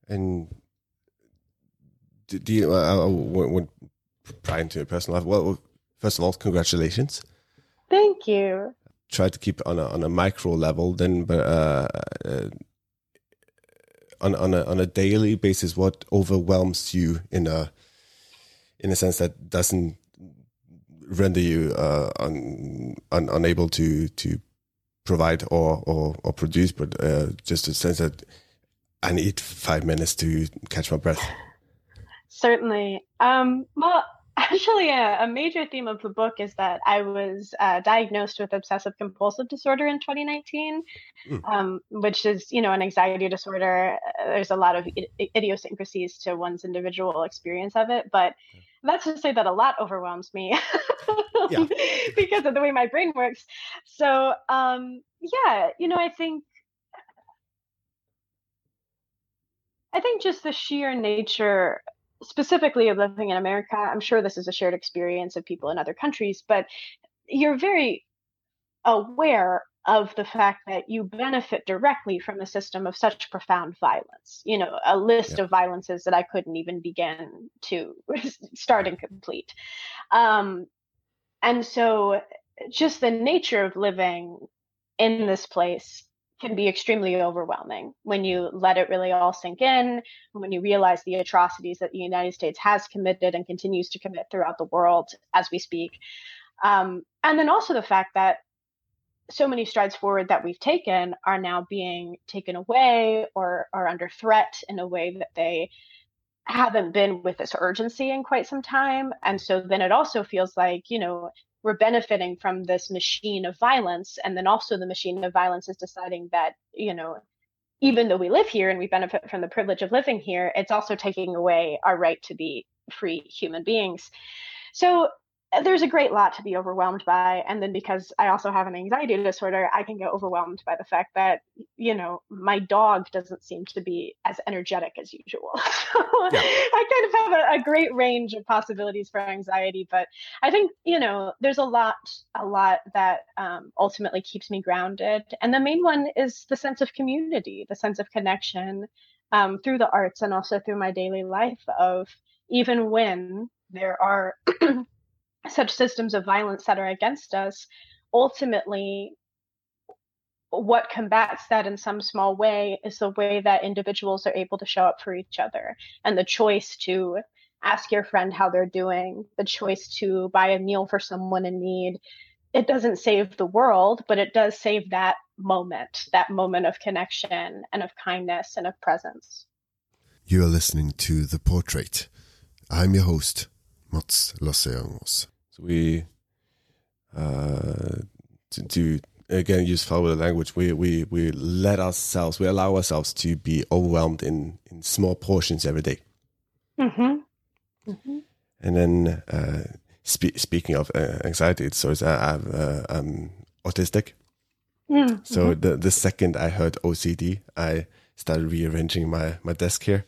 And do you, uh, uh when, prior to your personal life, well, first of all, congratulations. Thank you. Try to keep on a on a micro level, then, but uh, uh on on a on a daily basis what overwhelms you in a in a sense that doesn't render you uh, un, un, unable to to provide or or, or produce, but uh, just a sense that I need five minutes to catch my breath. Certainly. Um, well, actually a, a, major theme of the book is that I was uh, diagnosed with obsessive compulsive disorder in 2019, mm. um, which is, you know, an anxiety disorder. There's a lot of idiosyncrasies to one's individual experience of it, but that's to say that a lot overwhelms me because of the way my brain works. So, um, yeah, you know, I think I think just the sheer nature specifically of living in America, I'm sure this is a shared experience of people in other countries, but you're very aware of the fact that you benefit directly from a system of such profound violence. You know, a list yeah. of violences that I couldn't even begin to start and complete. Um, and so, just the nature of living in this place can be extremely overwhelming when you let it really all sink in, when you realize the atrocities that the United States has committed and continues to commit throughout the world as we speak. Um, and then also the fact that so many strides forward that we've taken are now being taken away or are under threat in a way that they haven't been with this urgency in quite some time. And so then it also feels like, you know, we're benefiting from this machine of violence. And then also the machine of violence is deciding that, you know, even though we live here and we benefit from the privilege of living here, it's also taking away our right to be free human beings. So there's a great lot to be overwhelmed by and then because i also have an anxiety disorder i can get overwhelmed by the fact that you know my dog doesn't seem to be as energetic as usual so yeah. i kind of have a, a, great range of possibilities for anxiety but i think you know there's a lot a lot that um, ultimately keeps me grounded and the main one is the sense of community the sense of connection um, through the arts and also through my daily life of even when there are such systems of violence that are against us, ultimately, what combats that in some small way is the way that individuals are able to show up for each other and the choice to ask your friend how they're doing, the choice to buy a meal for someone in need. It doesn't save the world, but it does save that moment, that moment of connection and of kindness and of presence. You are listening to The Portrait. I'm your host, Mats Lasseangos. So we, uh, to, to again use flowery language, we, we, we let ourselves, we allow ourselves to be overwhelmed in, in small portions every day. Mm-hmm. Mm-hmm. And then, uh, spe- speaking of uh, anxiety so I have uh, I'm autistic. Mm-hmm. So the the second I heard OCD, I started rearranging my my desk here.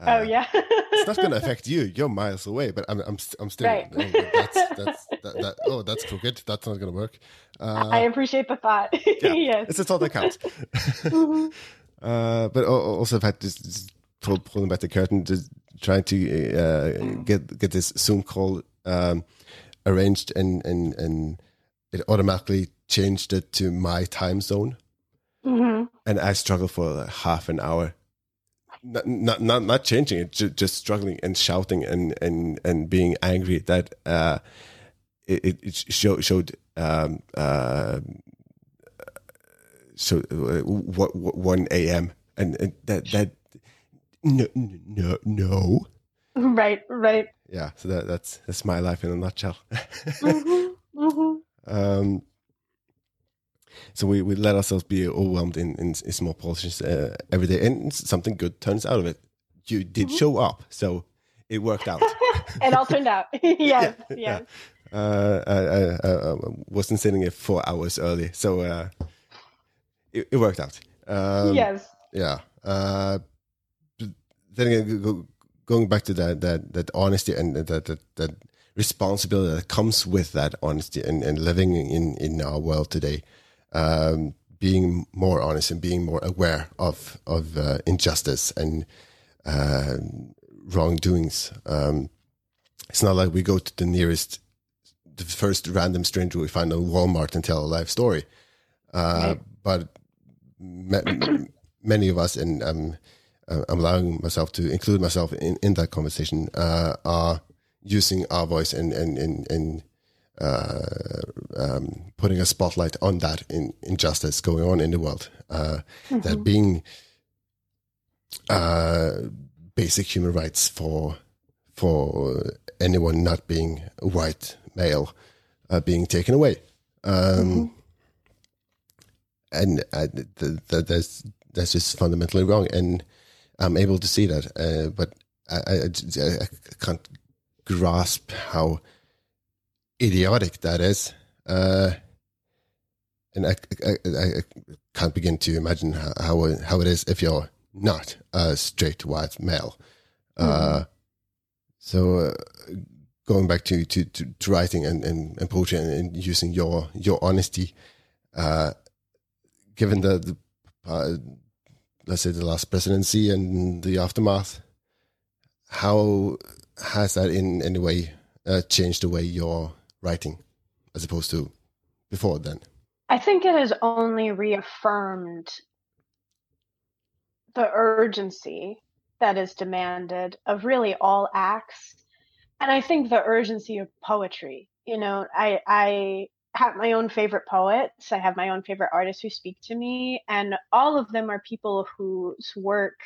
Oh yeah. it's not going to affect you. You're miles away, but I'm I'm, I'm still. Right. Oh, that's, that's, that, that, oh, that's crooked. That's not going to work. Uh, I appreciate the thought. Yeah, yes, it's, a all that counts. mm-hmm. uh, but also, I've had this pull, pulling back the curtain, just trying to uh, get get this Zoom call um, arranged, and and and it automatically changed it to my time zone. Mm-hmm. And I struggled for like half an hour not not not, not changing it, just, just struggling and shouting and and and being angry that uh, it, it showed showed um, uh, so uh, what, what one a.m. And, and that that no no no right right yeah so that that's that's my life in a nutshell mm-hmm, mm-hmm. um so we, we let ourselves be overwhelmed in, in, in small portions uh, every day, and something good turns out of it. You did mm-hmm. show up, so it worked out. it all turned out. yes, yeah, yes. Yeah. Uh, I, I, I, wasn't sitting here four hours early, so uh, it, it, worked out. Um, yes. Yeah. Uh, then again, going back to that that that honesty and that that, that responsibility that comes with that honesty and, and living in in our world today um, being more honest and being more aware of of uh, injustice and uh, wrongdoings. Um, it's not like we go to the nearest, the first random stranger we find at Walmart and tell a life story. Uh, right. But many of us, and um, uh, I'm allowing myself to include myself in, in that conversation, uh, are using our voice and and and, and uh, um, putting a spotlight on that in injustice going on in the world. Uh, mm-hmm. That being uh, basic human rights for for anyone not being white male uh, being taken away. Um, mm-hmm. And th- th- that's that's just fundamentally wrong, and I'm able to see that, uh, but I, I, I can't grasp how idiotic that is. Uh, and I, I, I, can't begin to imagine how, how, how it is if you're not a straight white male. Mm. Uh, so uh, going back to, to, to, to writing and, and, and, poetry and, and, using your your honesty, uh, given the, the uh, let's say the last presidency and the aftermath, how has that in any way uh, changed the way you're writing as opposed to before then? I think it has only reaffirmed the urgency that is demanded of really all acts. And I think the urgency of poetry. You know, I I have my own favorite poets. I have my own favorite artists who speak to me, and all of them are people whose work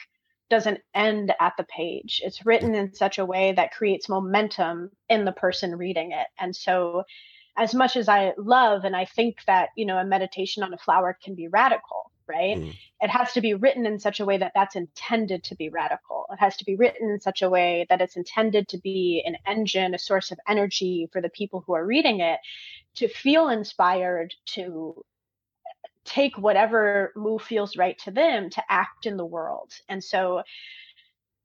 doesn't end at the page. It's written in such a way that creates momentum in the person reading it. And so, as much as I love and I think that, you know, a meditation on a flower can be radical, right? Mm. It has to be written in such a way that that's intended to be radical. It has to be written in such a way that it's intended to be an engine, a source of energy for the people who are reading it to feel inspired to take whatever move feels right to them to act in the world. And so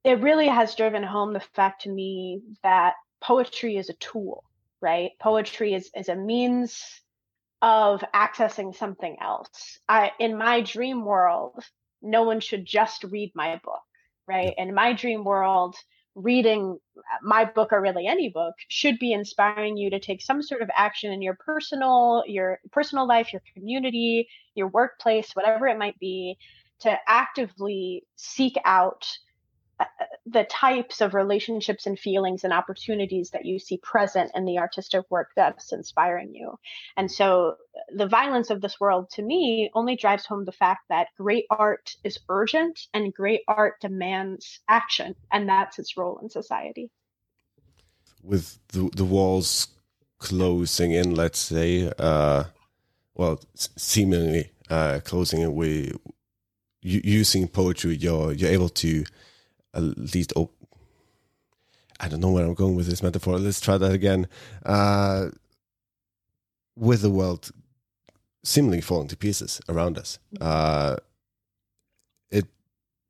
it really has driven home the fact to me that poetry is a tool, right? Poetry is, is a means of accessing something else. I in my dream world, no one should just read my book, right? In my dream world, reading uh, my book or really any book should be inspiring you to take some sort of action in your personal your personal life your community your workplace whatever it might be to actively seek out uh, the types of relationships and feelings and opportunities that you see present in the artistic work that's inspiring you. And so the violence of this world to me only drives home the fact that great art is urgent and great art demands action. And that's its role in society. With the, the walls closing in, let's say, uh, well, seemingly uh, closing in, we using poetry, you're you're able to at least oh, I don't know where I'm going with this metaphor. Let's try that again. Uh, with the world seemingly falling to pieces around us, uh, it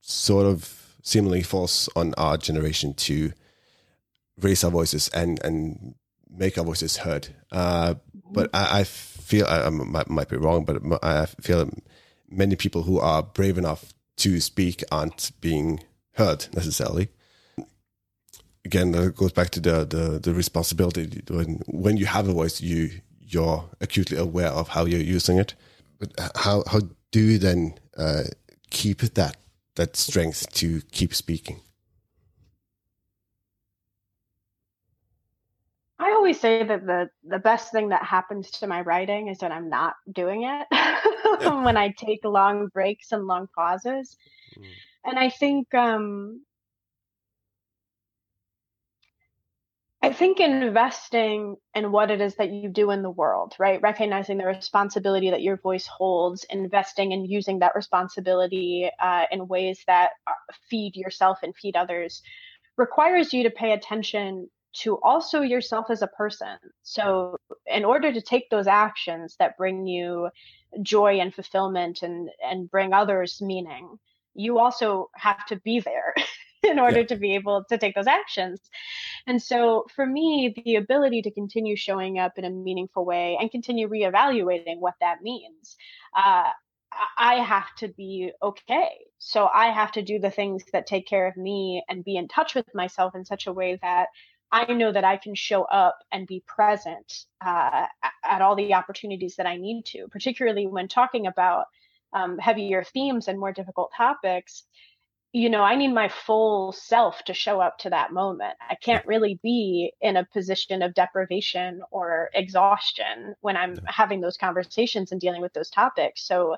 sort of seemingly falls on our generation to raise our voices and and make our voices heard. Uh, but I, I feel I, I might, might, be wrong, but I feel many people who are brave enough to speak aren't being heard necessarily. Again, that goes back to the, the, the responsibility. When, when you have a voice, you you're acutely aware of how you're using it. But how how do you then uh, keep that that strength to keep speaking? I always say that the the best thing that happens to my writing is that I'm not doing it when I take long breaks and long pauses. Mm and I think um, I think investing in what it is that you do in the world, right? Recognizing the responsibility that your voice holds, investing and using that responsibility uh, in ways that feed yourself and feed others requires you to pay attention to also yourself as a person. So, in order to take those actions that bring you joy and fulfillment and and bring others meaning, you also have to be there in order yeah. to be able to take those actions. And so for me, the ability to continue showing up in a meaningful way and continue reevaluating what that means. Uh, I have to be okay. So I have to do the things that take care of me and be in touch with myself in such a way that I know that I can show up and be present uh, at all the opportunities that I need to, particularly when talking about um, heavier themes and more difficult topics, you know, I need my full self to show up to that moment. I can't really be in a position of deprivation or exhaustion when I'm having those conversations and dealing with those topics. So,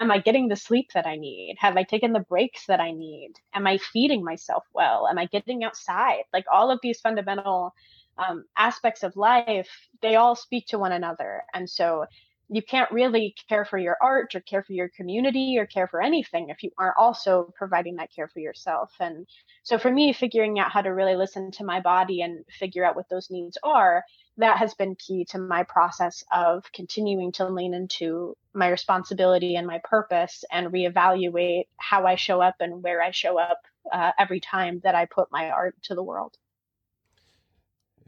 am I getting the sleep that I need? Have I taken the breaks that I need? Am I feeding myself well? Am I getting outside? Like all of these fundamental um, aspects of life, they all speak to one another. And so, you can't really care for your art or care for your community or care for anything if you aren't also providing that care for yourself. And so for me, figuring out how to really listen to my body and figure out what those needs are, that has been key to my process of continuing to lean into my responsibility and my purpose and reevaluate how I show up and where I show up uh, every time that I put my art to the world.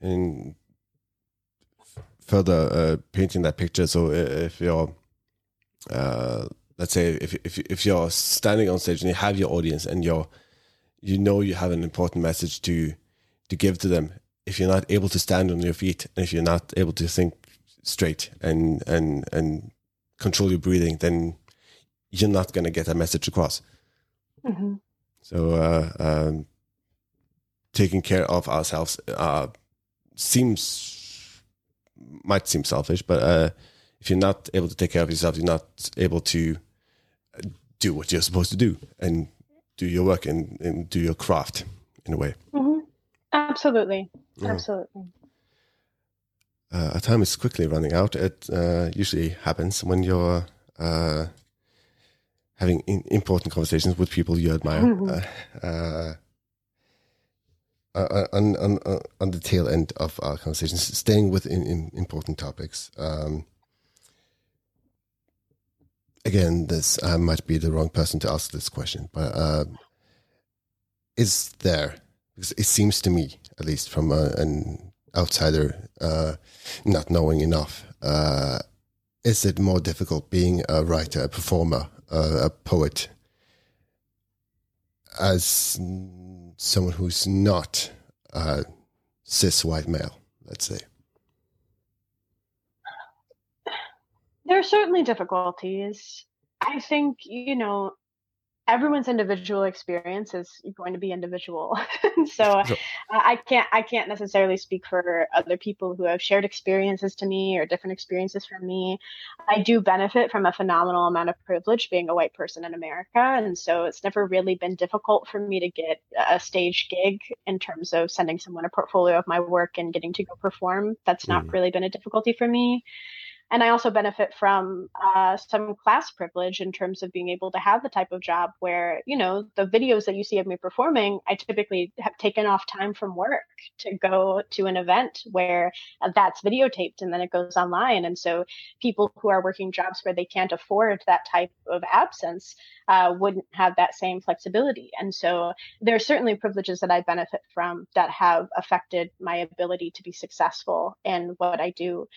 And further uh, painting that picture. So if you're, uh, let's say, if, if if you're standing on stage and you have your audience and you're, you know, you have an important message to to give to them. If you're not able to stand on your feet, and if you're not able to think straight and and and control your breathing, then you're not going to get that message across. Mm-hmm. So, uh, um, taking care of ourselves uh, seems might seem selfish, but uh, if you're not able to take care of yourself, you're not able to do what you're supposed to do and do your work and, and do your craft in a way. Mm-hmm. Absolutely, yeah. absolutely. Uh, our time is quickly running out. It uh, usually happens when you're uh, having in important conversations with people you admire. Mm-hmm. Uh, uh, on, on, on the tail end of our conversations, staying within in, important topics. Um, again, this I might be the wrong person to ask this question, but uh, is there? Because it seems to me, at least from a, an outsider, uh, not knowing enough, uh, is it more difficult being a writer, a performer, a poet, as someone who's not a cis white male, let's say? There are certainly difficulties. I think, you know, everyone's individual experience is going to be individual. So uh, i can't i can't necessarily speak for other people who have shared experiences to me or different experiences from me. I do benefit from a phenomenal amount of privilege being a white person in america and so it's never really been difficult for me to get a stage gig in terms of sending someone a portfolio of my work and getting to go perform. That's not mm. really been a difficulty for me and I also benefit from uh, some class privilege in terms of being able to have the type of job where, you know, the videos that you see of me performing, I typically have taken off time from work to go to an event where that's videotaped and then it goes online. And so people who are working jobs where they can't afford that type of absence uh, wouldn't have that same flexibility. And so there are certainly privileges that I benefit from that have affected my ability to be successful in what I do.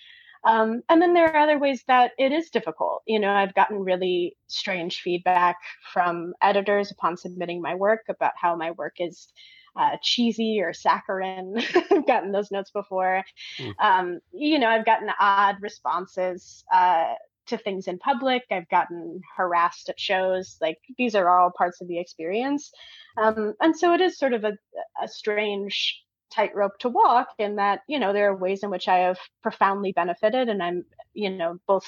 Um, and then there are other ways that it is difficult. You know, I've gotten really strange feedback from editors upon submitting my work about how my work is uh, cheesy or saccharine. I've gotten those notes before. Mm. Um, you know, I've gotten odd responses uh, to things in public. I've gotten harassed at shows. Like these are all parts of the experience. Um, and so it is sort of a, a strange tightrope to walk in that you know there are ways in which i have profoundly benefited and i'm you know both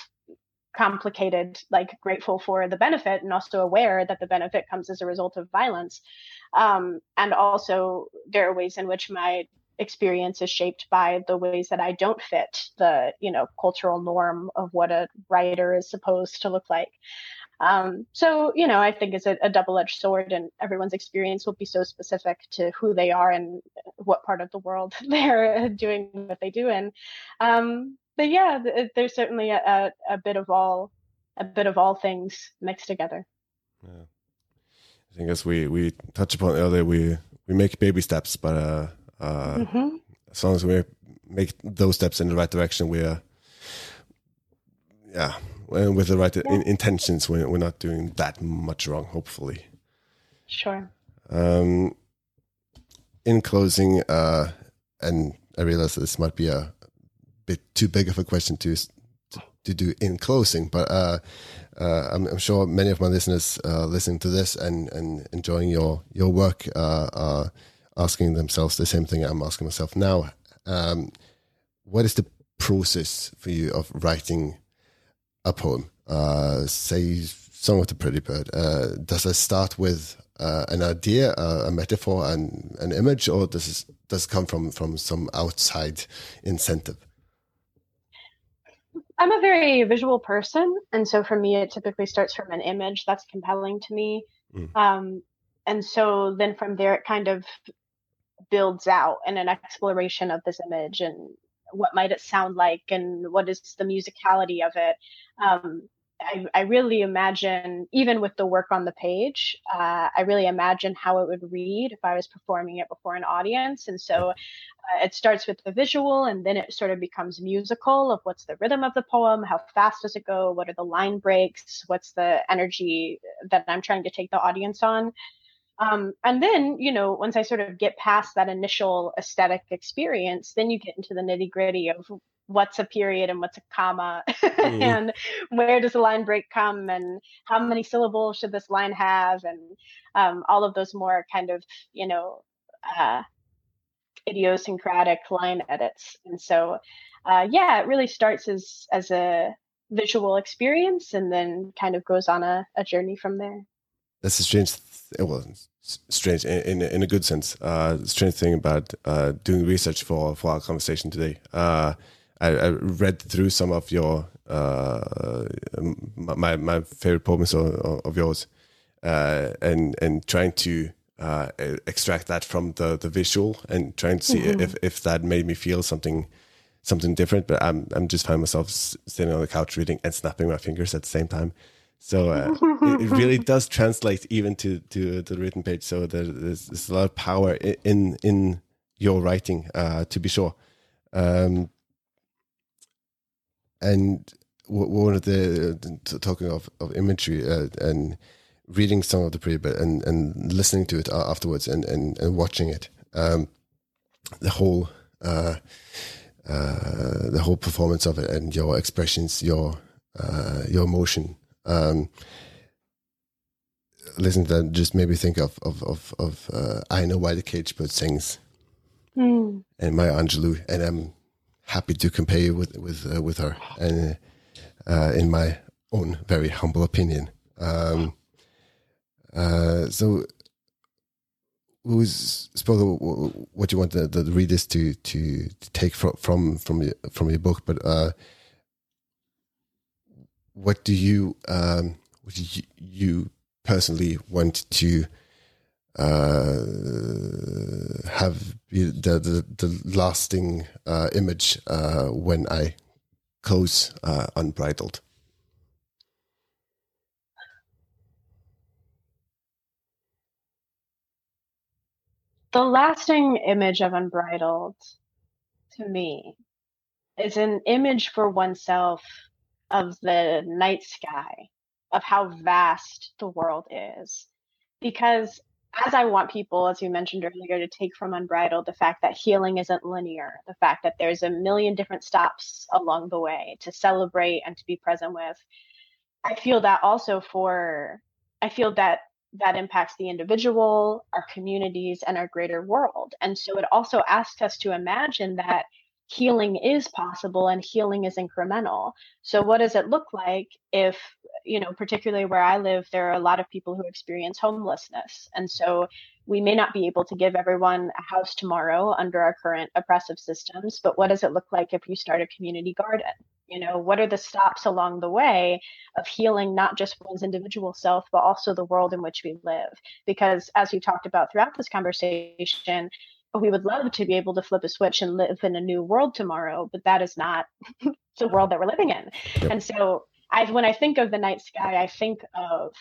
complicated like grateful for the benefit and also aware that the benefit comes as a result of violence. Um, and also there are ways in which my experience is shaped by the ways that i don't fit the you know cultural norm of what a writer is supposed to look like um, so, you know, I think it's a, a double edged sword, and everyone's experience will be so specific to who they are and what part of the world they're doing what they do in. Um, but yeah, there's certainly a, a, a, bit of all a bit of all things mixed together. Yeah. I think as we we touched upon earlier, we we make baby steps, but uh, uh, mm-hmm. as long as we make those steps in the right direction, we're yeah uh, with the right yeah. in, intentions, we're, we're not doing that much wrong, hopefully. Sure. Um, in closing, uh, and I realize this might be a bit too big of a question to to, to do in closing, but uh, uh, I'm, I'm, sure many of my listeners uh, listening to this and, and enjoying your your work uh, are asking themselves the same thing I'm asking myself now. Um, what is the process for you of writing a poem, uh, say Song of the Pretty Bird, uh, does it start with uh, an idea, uh, a metaphor, and an image, or does it, does it come from, from some outside incentive? I'm a very visual person, and so for me, it typically starts from an image that's compelling to me. Mm. Um, and so then from there, it kind of builds out in an exploration of this image and what might it sound like and what is the musicality of it um, I, I, really imagine, even with the work on the page, uh, I really imagine how it would read if I was performing it before an audience. And so uh, it starts with the visual and then it sort of becomes musical of what's the rhythm of the poem, how fast does it go, what are the line breaks, what's the energy that I'm trying to take the audience on. Um, and then, you know, once I sort of get past that initial aesthetic experience, then you get into the nitty gritty of what's a period and what's a comma mm. and where does the line break come and how many syllables should this line have and um, all of those more kind of, you know, uh, idiosyncratic line edits. And so uh, yeah, it really starts as as a visual experience and then kind of goes on a, a journey from there. That's a strange, th- well, strange in, in, in a good sense. Uh, strange thing about uh, doing research for for our conversation today. Uh, I, I, read through some of your uh, my my favorite poems of, of yours, uh, and and trying to uh, extract that from the the visual and trying to see mm-hmm. if if that made me feel something something different. But I'm I'm just finding myself sitting on the couch reading and snapping my fingers at the same time. So uh, it, it, really does translate even to to the written page. So there's, there's a lot of power in in your writing, uh, to be sure. Um, and one of the talking of, of imagery uh, and reading some of the pre and and listening to it afterwards and and, and watching it um, the whole uh, uh, the whole performance of it and your expressions your uh, your emotion um, listen to that just maybe think of of of, of uh, I know why the cage bird sings mm. and Maya Angelou and I'm happy to compare you with with uh, with her and uh, in my own very humble opinion. Um, uh, so, who's spoke what you want the, the readers to, to, to take from from from your, from your book, but uh, what do you um, what do you, you personally want to uh, have the, the, the lasting uh, image uh, when I close uh, unbridled. The lasting image of unbridled to me is an image for oneself of the night sky, of how vast the world is. Because as I want people, as you mentioned earlier, to take from Unbridled the fact that healing isn't linear, the fact that there's a million different stops along the way to celebrate and to be present with. I feel that also for, I feel that that impacts the individual, our communities, and our greater world. And so it also asks us to imagine that healing is possible and healing is incremental. So, what does it look like if, you know, particularly where I live, there are a lot of people who experience homelessness. And so we may not be able to give everyone a house tomorrow under our current oppressive systems, but what does it look like if you start a community garden? You know, what are the stops along the way of healing not just one's individual self, but also the world in which we live? Because as we talked about throughout this conversation, we would love to be able to flip a switch and live in a new world tomorrow, but that is not the world that we're living in. And so I when I think of the night sky, I think of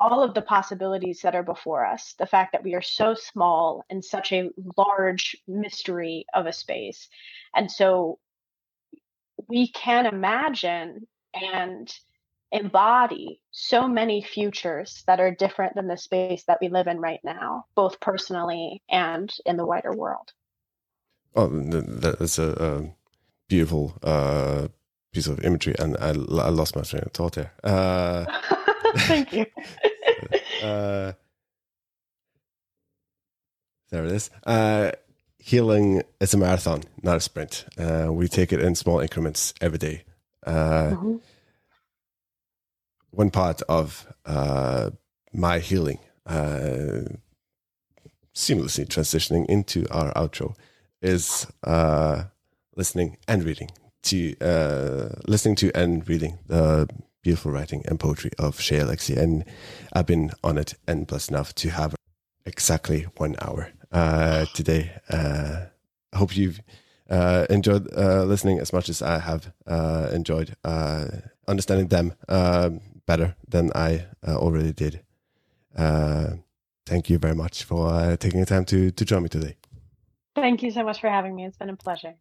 all of the possibilities that are before us, the fact that we are so small in such a large mystery of a space. And so we can imagine and embody so many futures that are different than the space that we live in right now, both personally and in the wider world. Oh, that's a, a beautiful uh, piece of imagery, and I, I, lost my train of thought there. Uh, Thank you. uh, there it is. Uh, healing is a marathon, not a sprint. Uh, we take it in small increments every day. Uh, mm-hmm one part of uh, my healing, uh, seamlessly transitioning into our outro, is uh, listening and reading to uh, listening to and reading the beautiful writing and poetry of Shay Alexie, and I've been on it and blessed enough to have exactly one hour uh, today. Uh, I hope you've enjoyed listening as much as I have enjoyed understanding them. Um, better than I uh, already did. Uh, thank you very much for uh, taking the time to, to join me today. Thank you so much for having me. It's been a pleasure.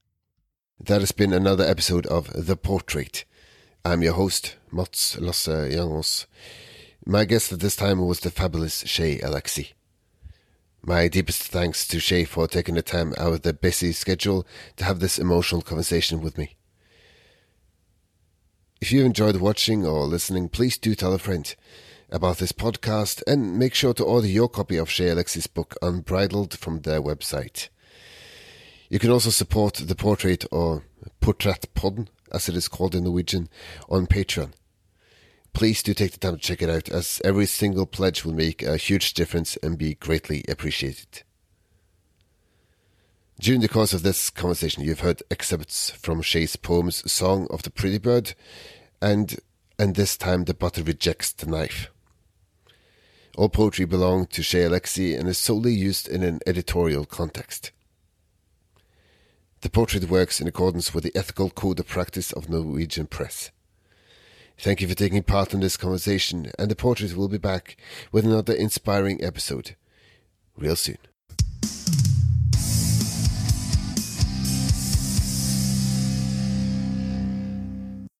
That has been another episode of The Portrait. I'm your host, Mats Lasse Jangås. My guest at this time was the fabulous Shay Alexie. My deepest thanks to Shay for taking the time out of their busy schedule to have this emotional conversation with me. If you enjoyed watching or listening, please do tell a friend about this podcast and make sure to order your copy of Shay Alexie's book Unbridled from their website. You can also support the portrait or Portrettpodden, as it is called in Norwegian, on Patreon. Please do take the time to check it out, as every single pledge will make a huge difference and be greatly appreciated. During the course of this conversation, you've heard excerpts from Shay's poems Song of the Pretty Bird and And This Time the Butter Rejects the Knife. All poetry belonged to Shay Alexie and is solely used in an editorial context. The portrait works in accordance with the ethical code of practice of Norwegian press. Thank you for taking part in this conversation, and the portrait will be back with another inspiring episode real soon.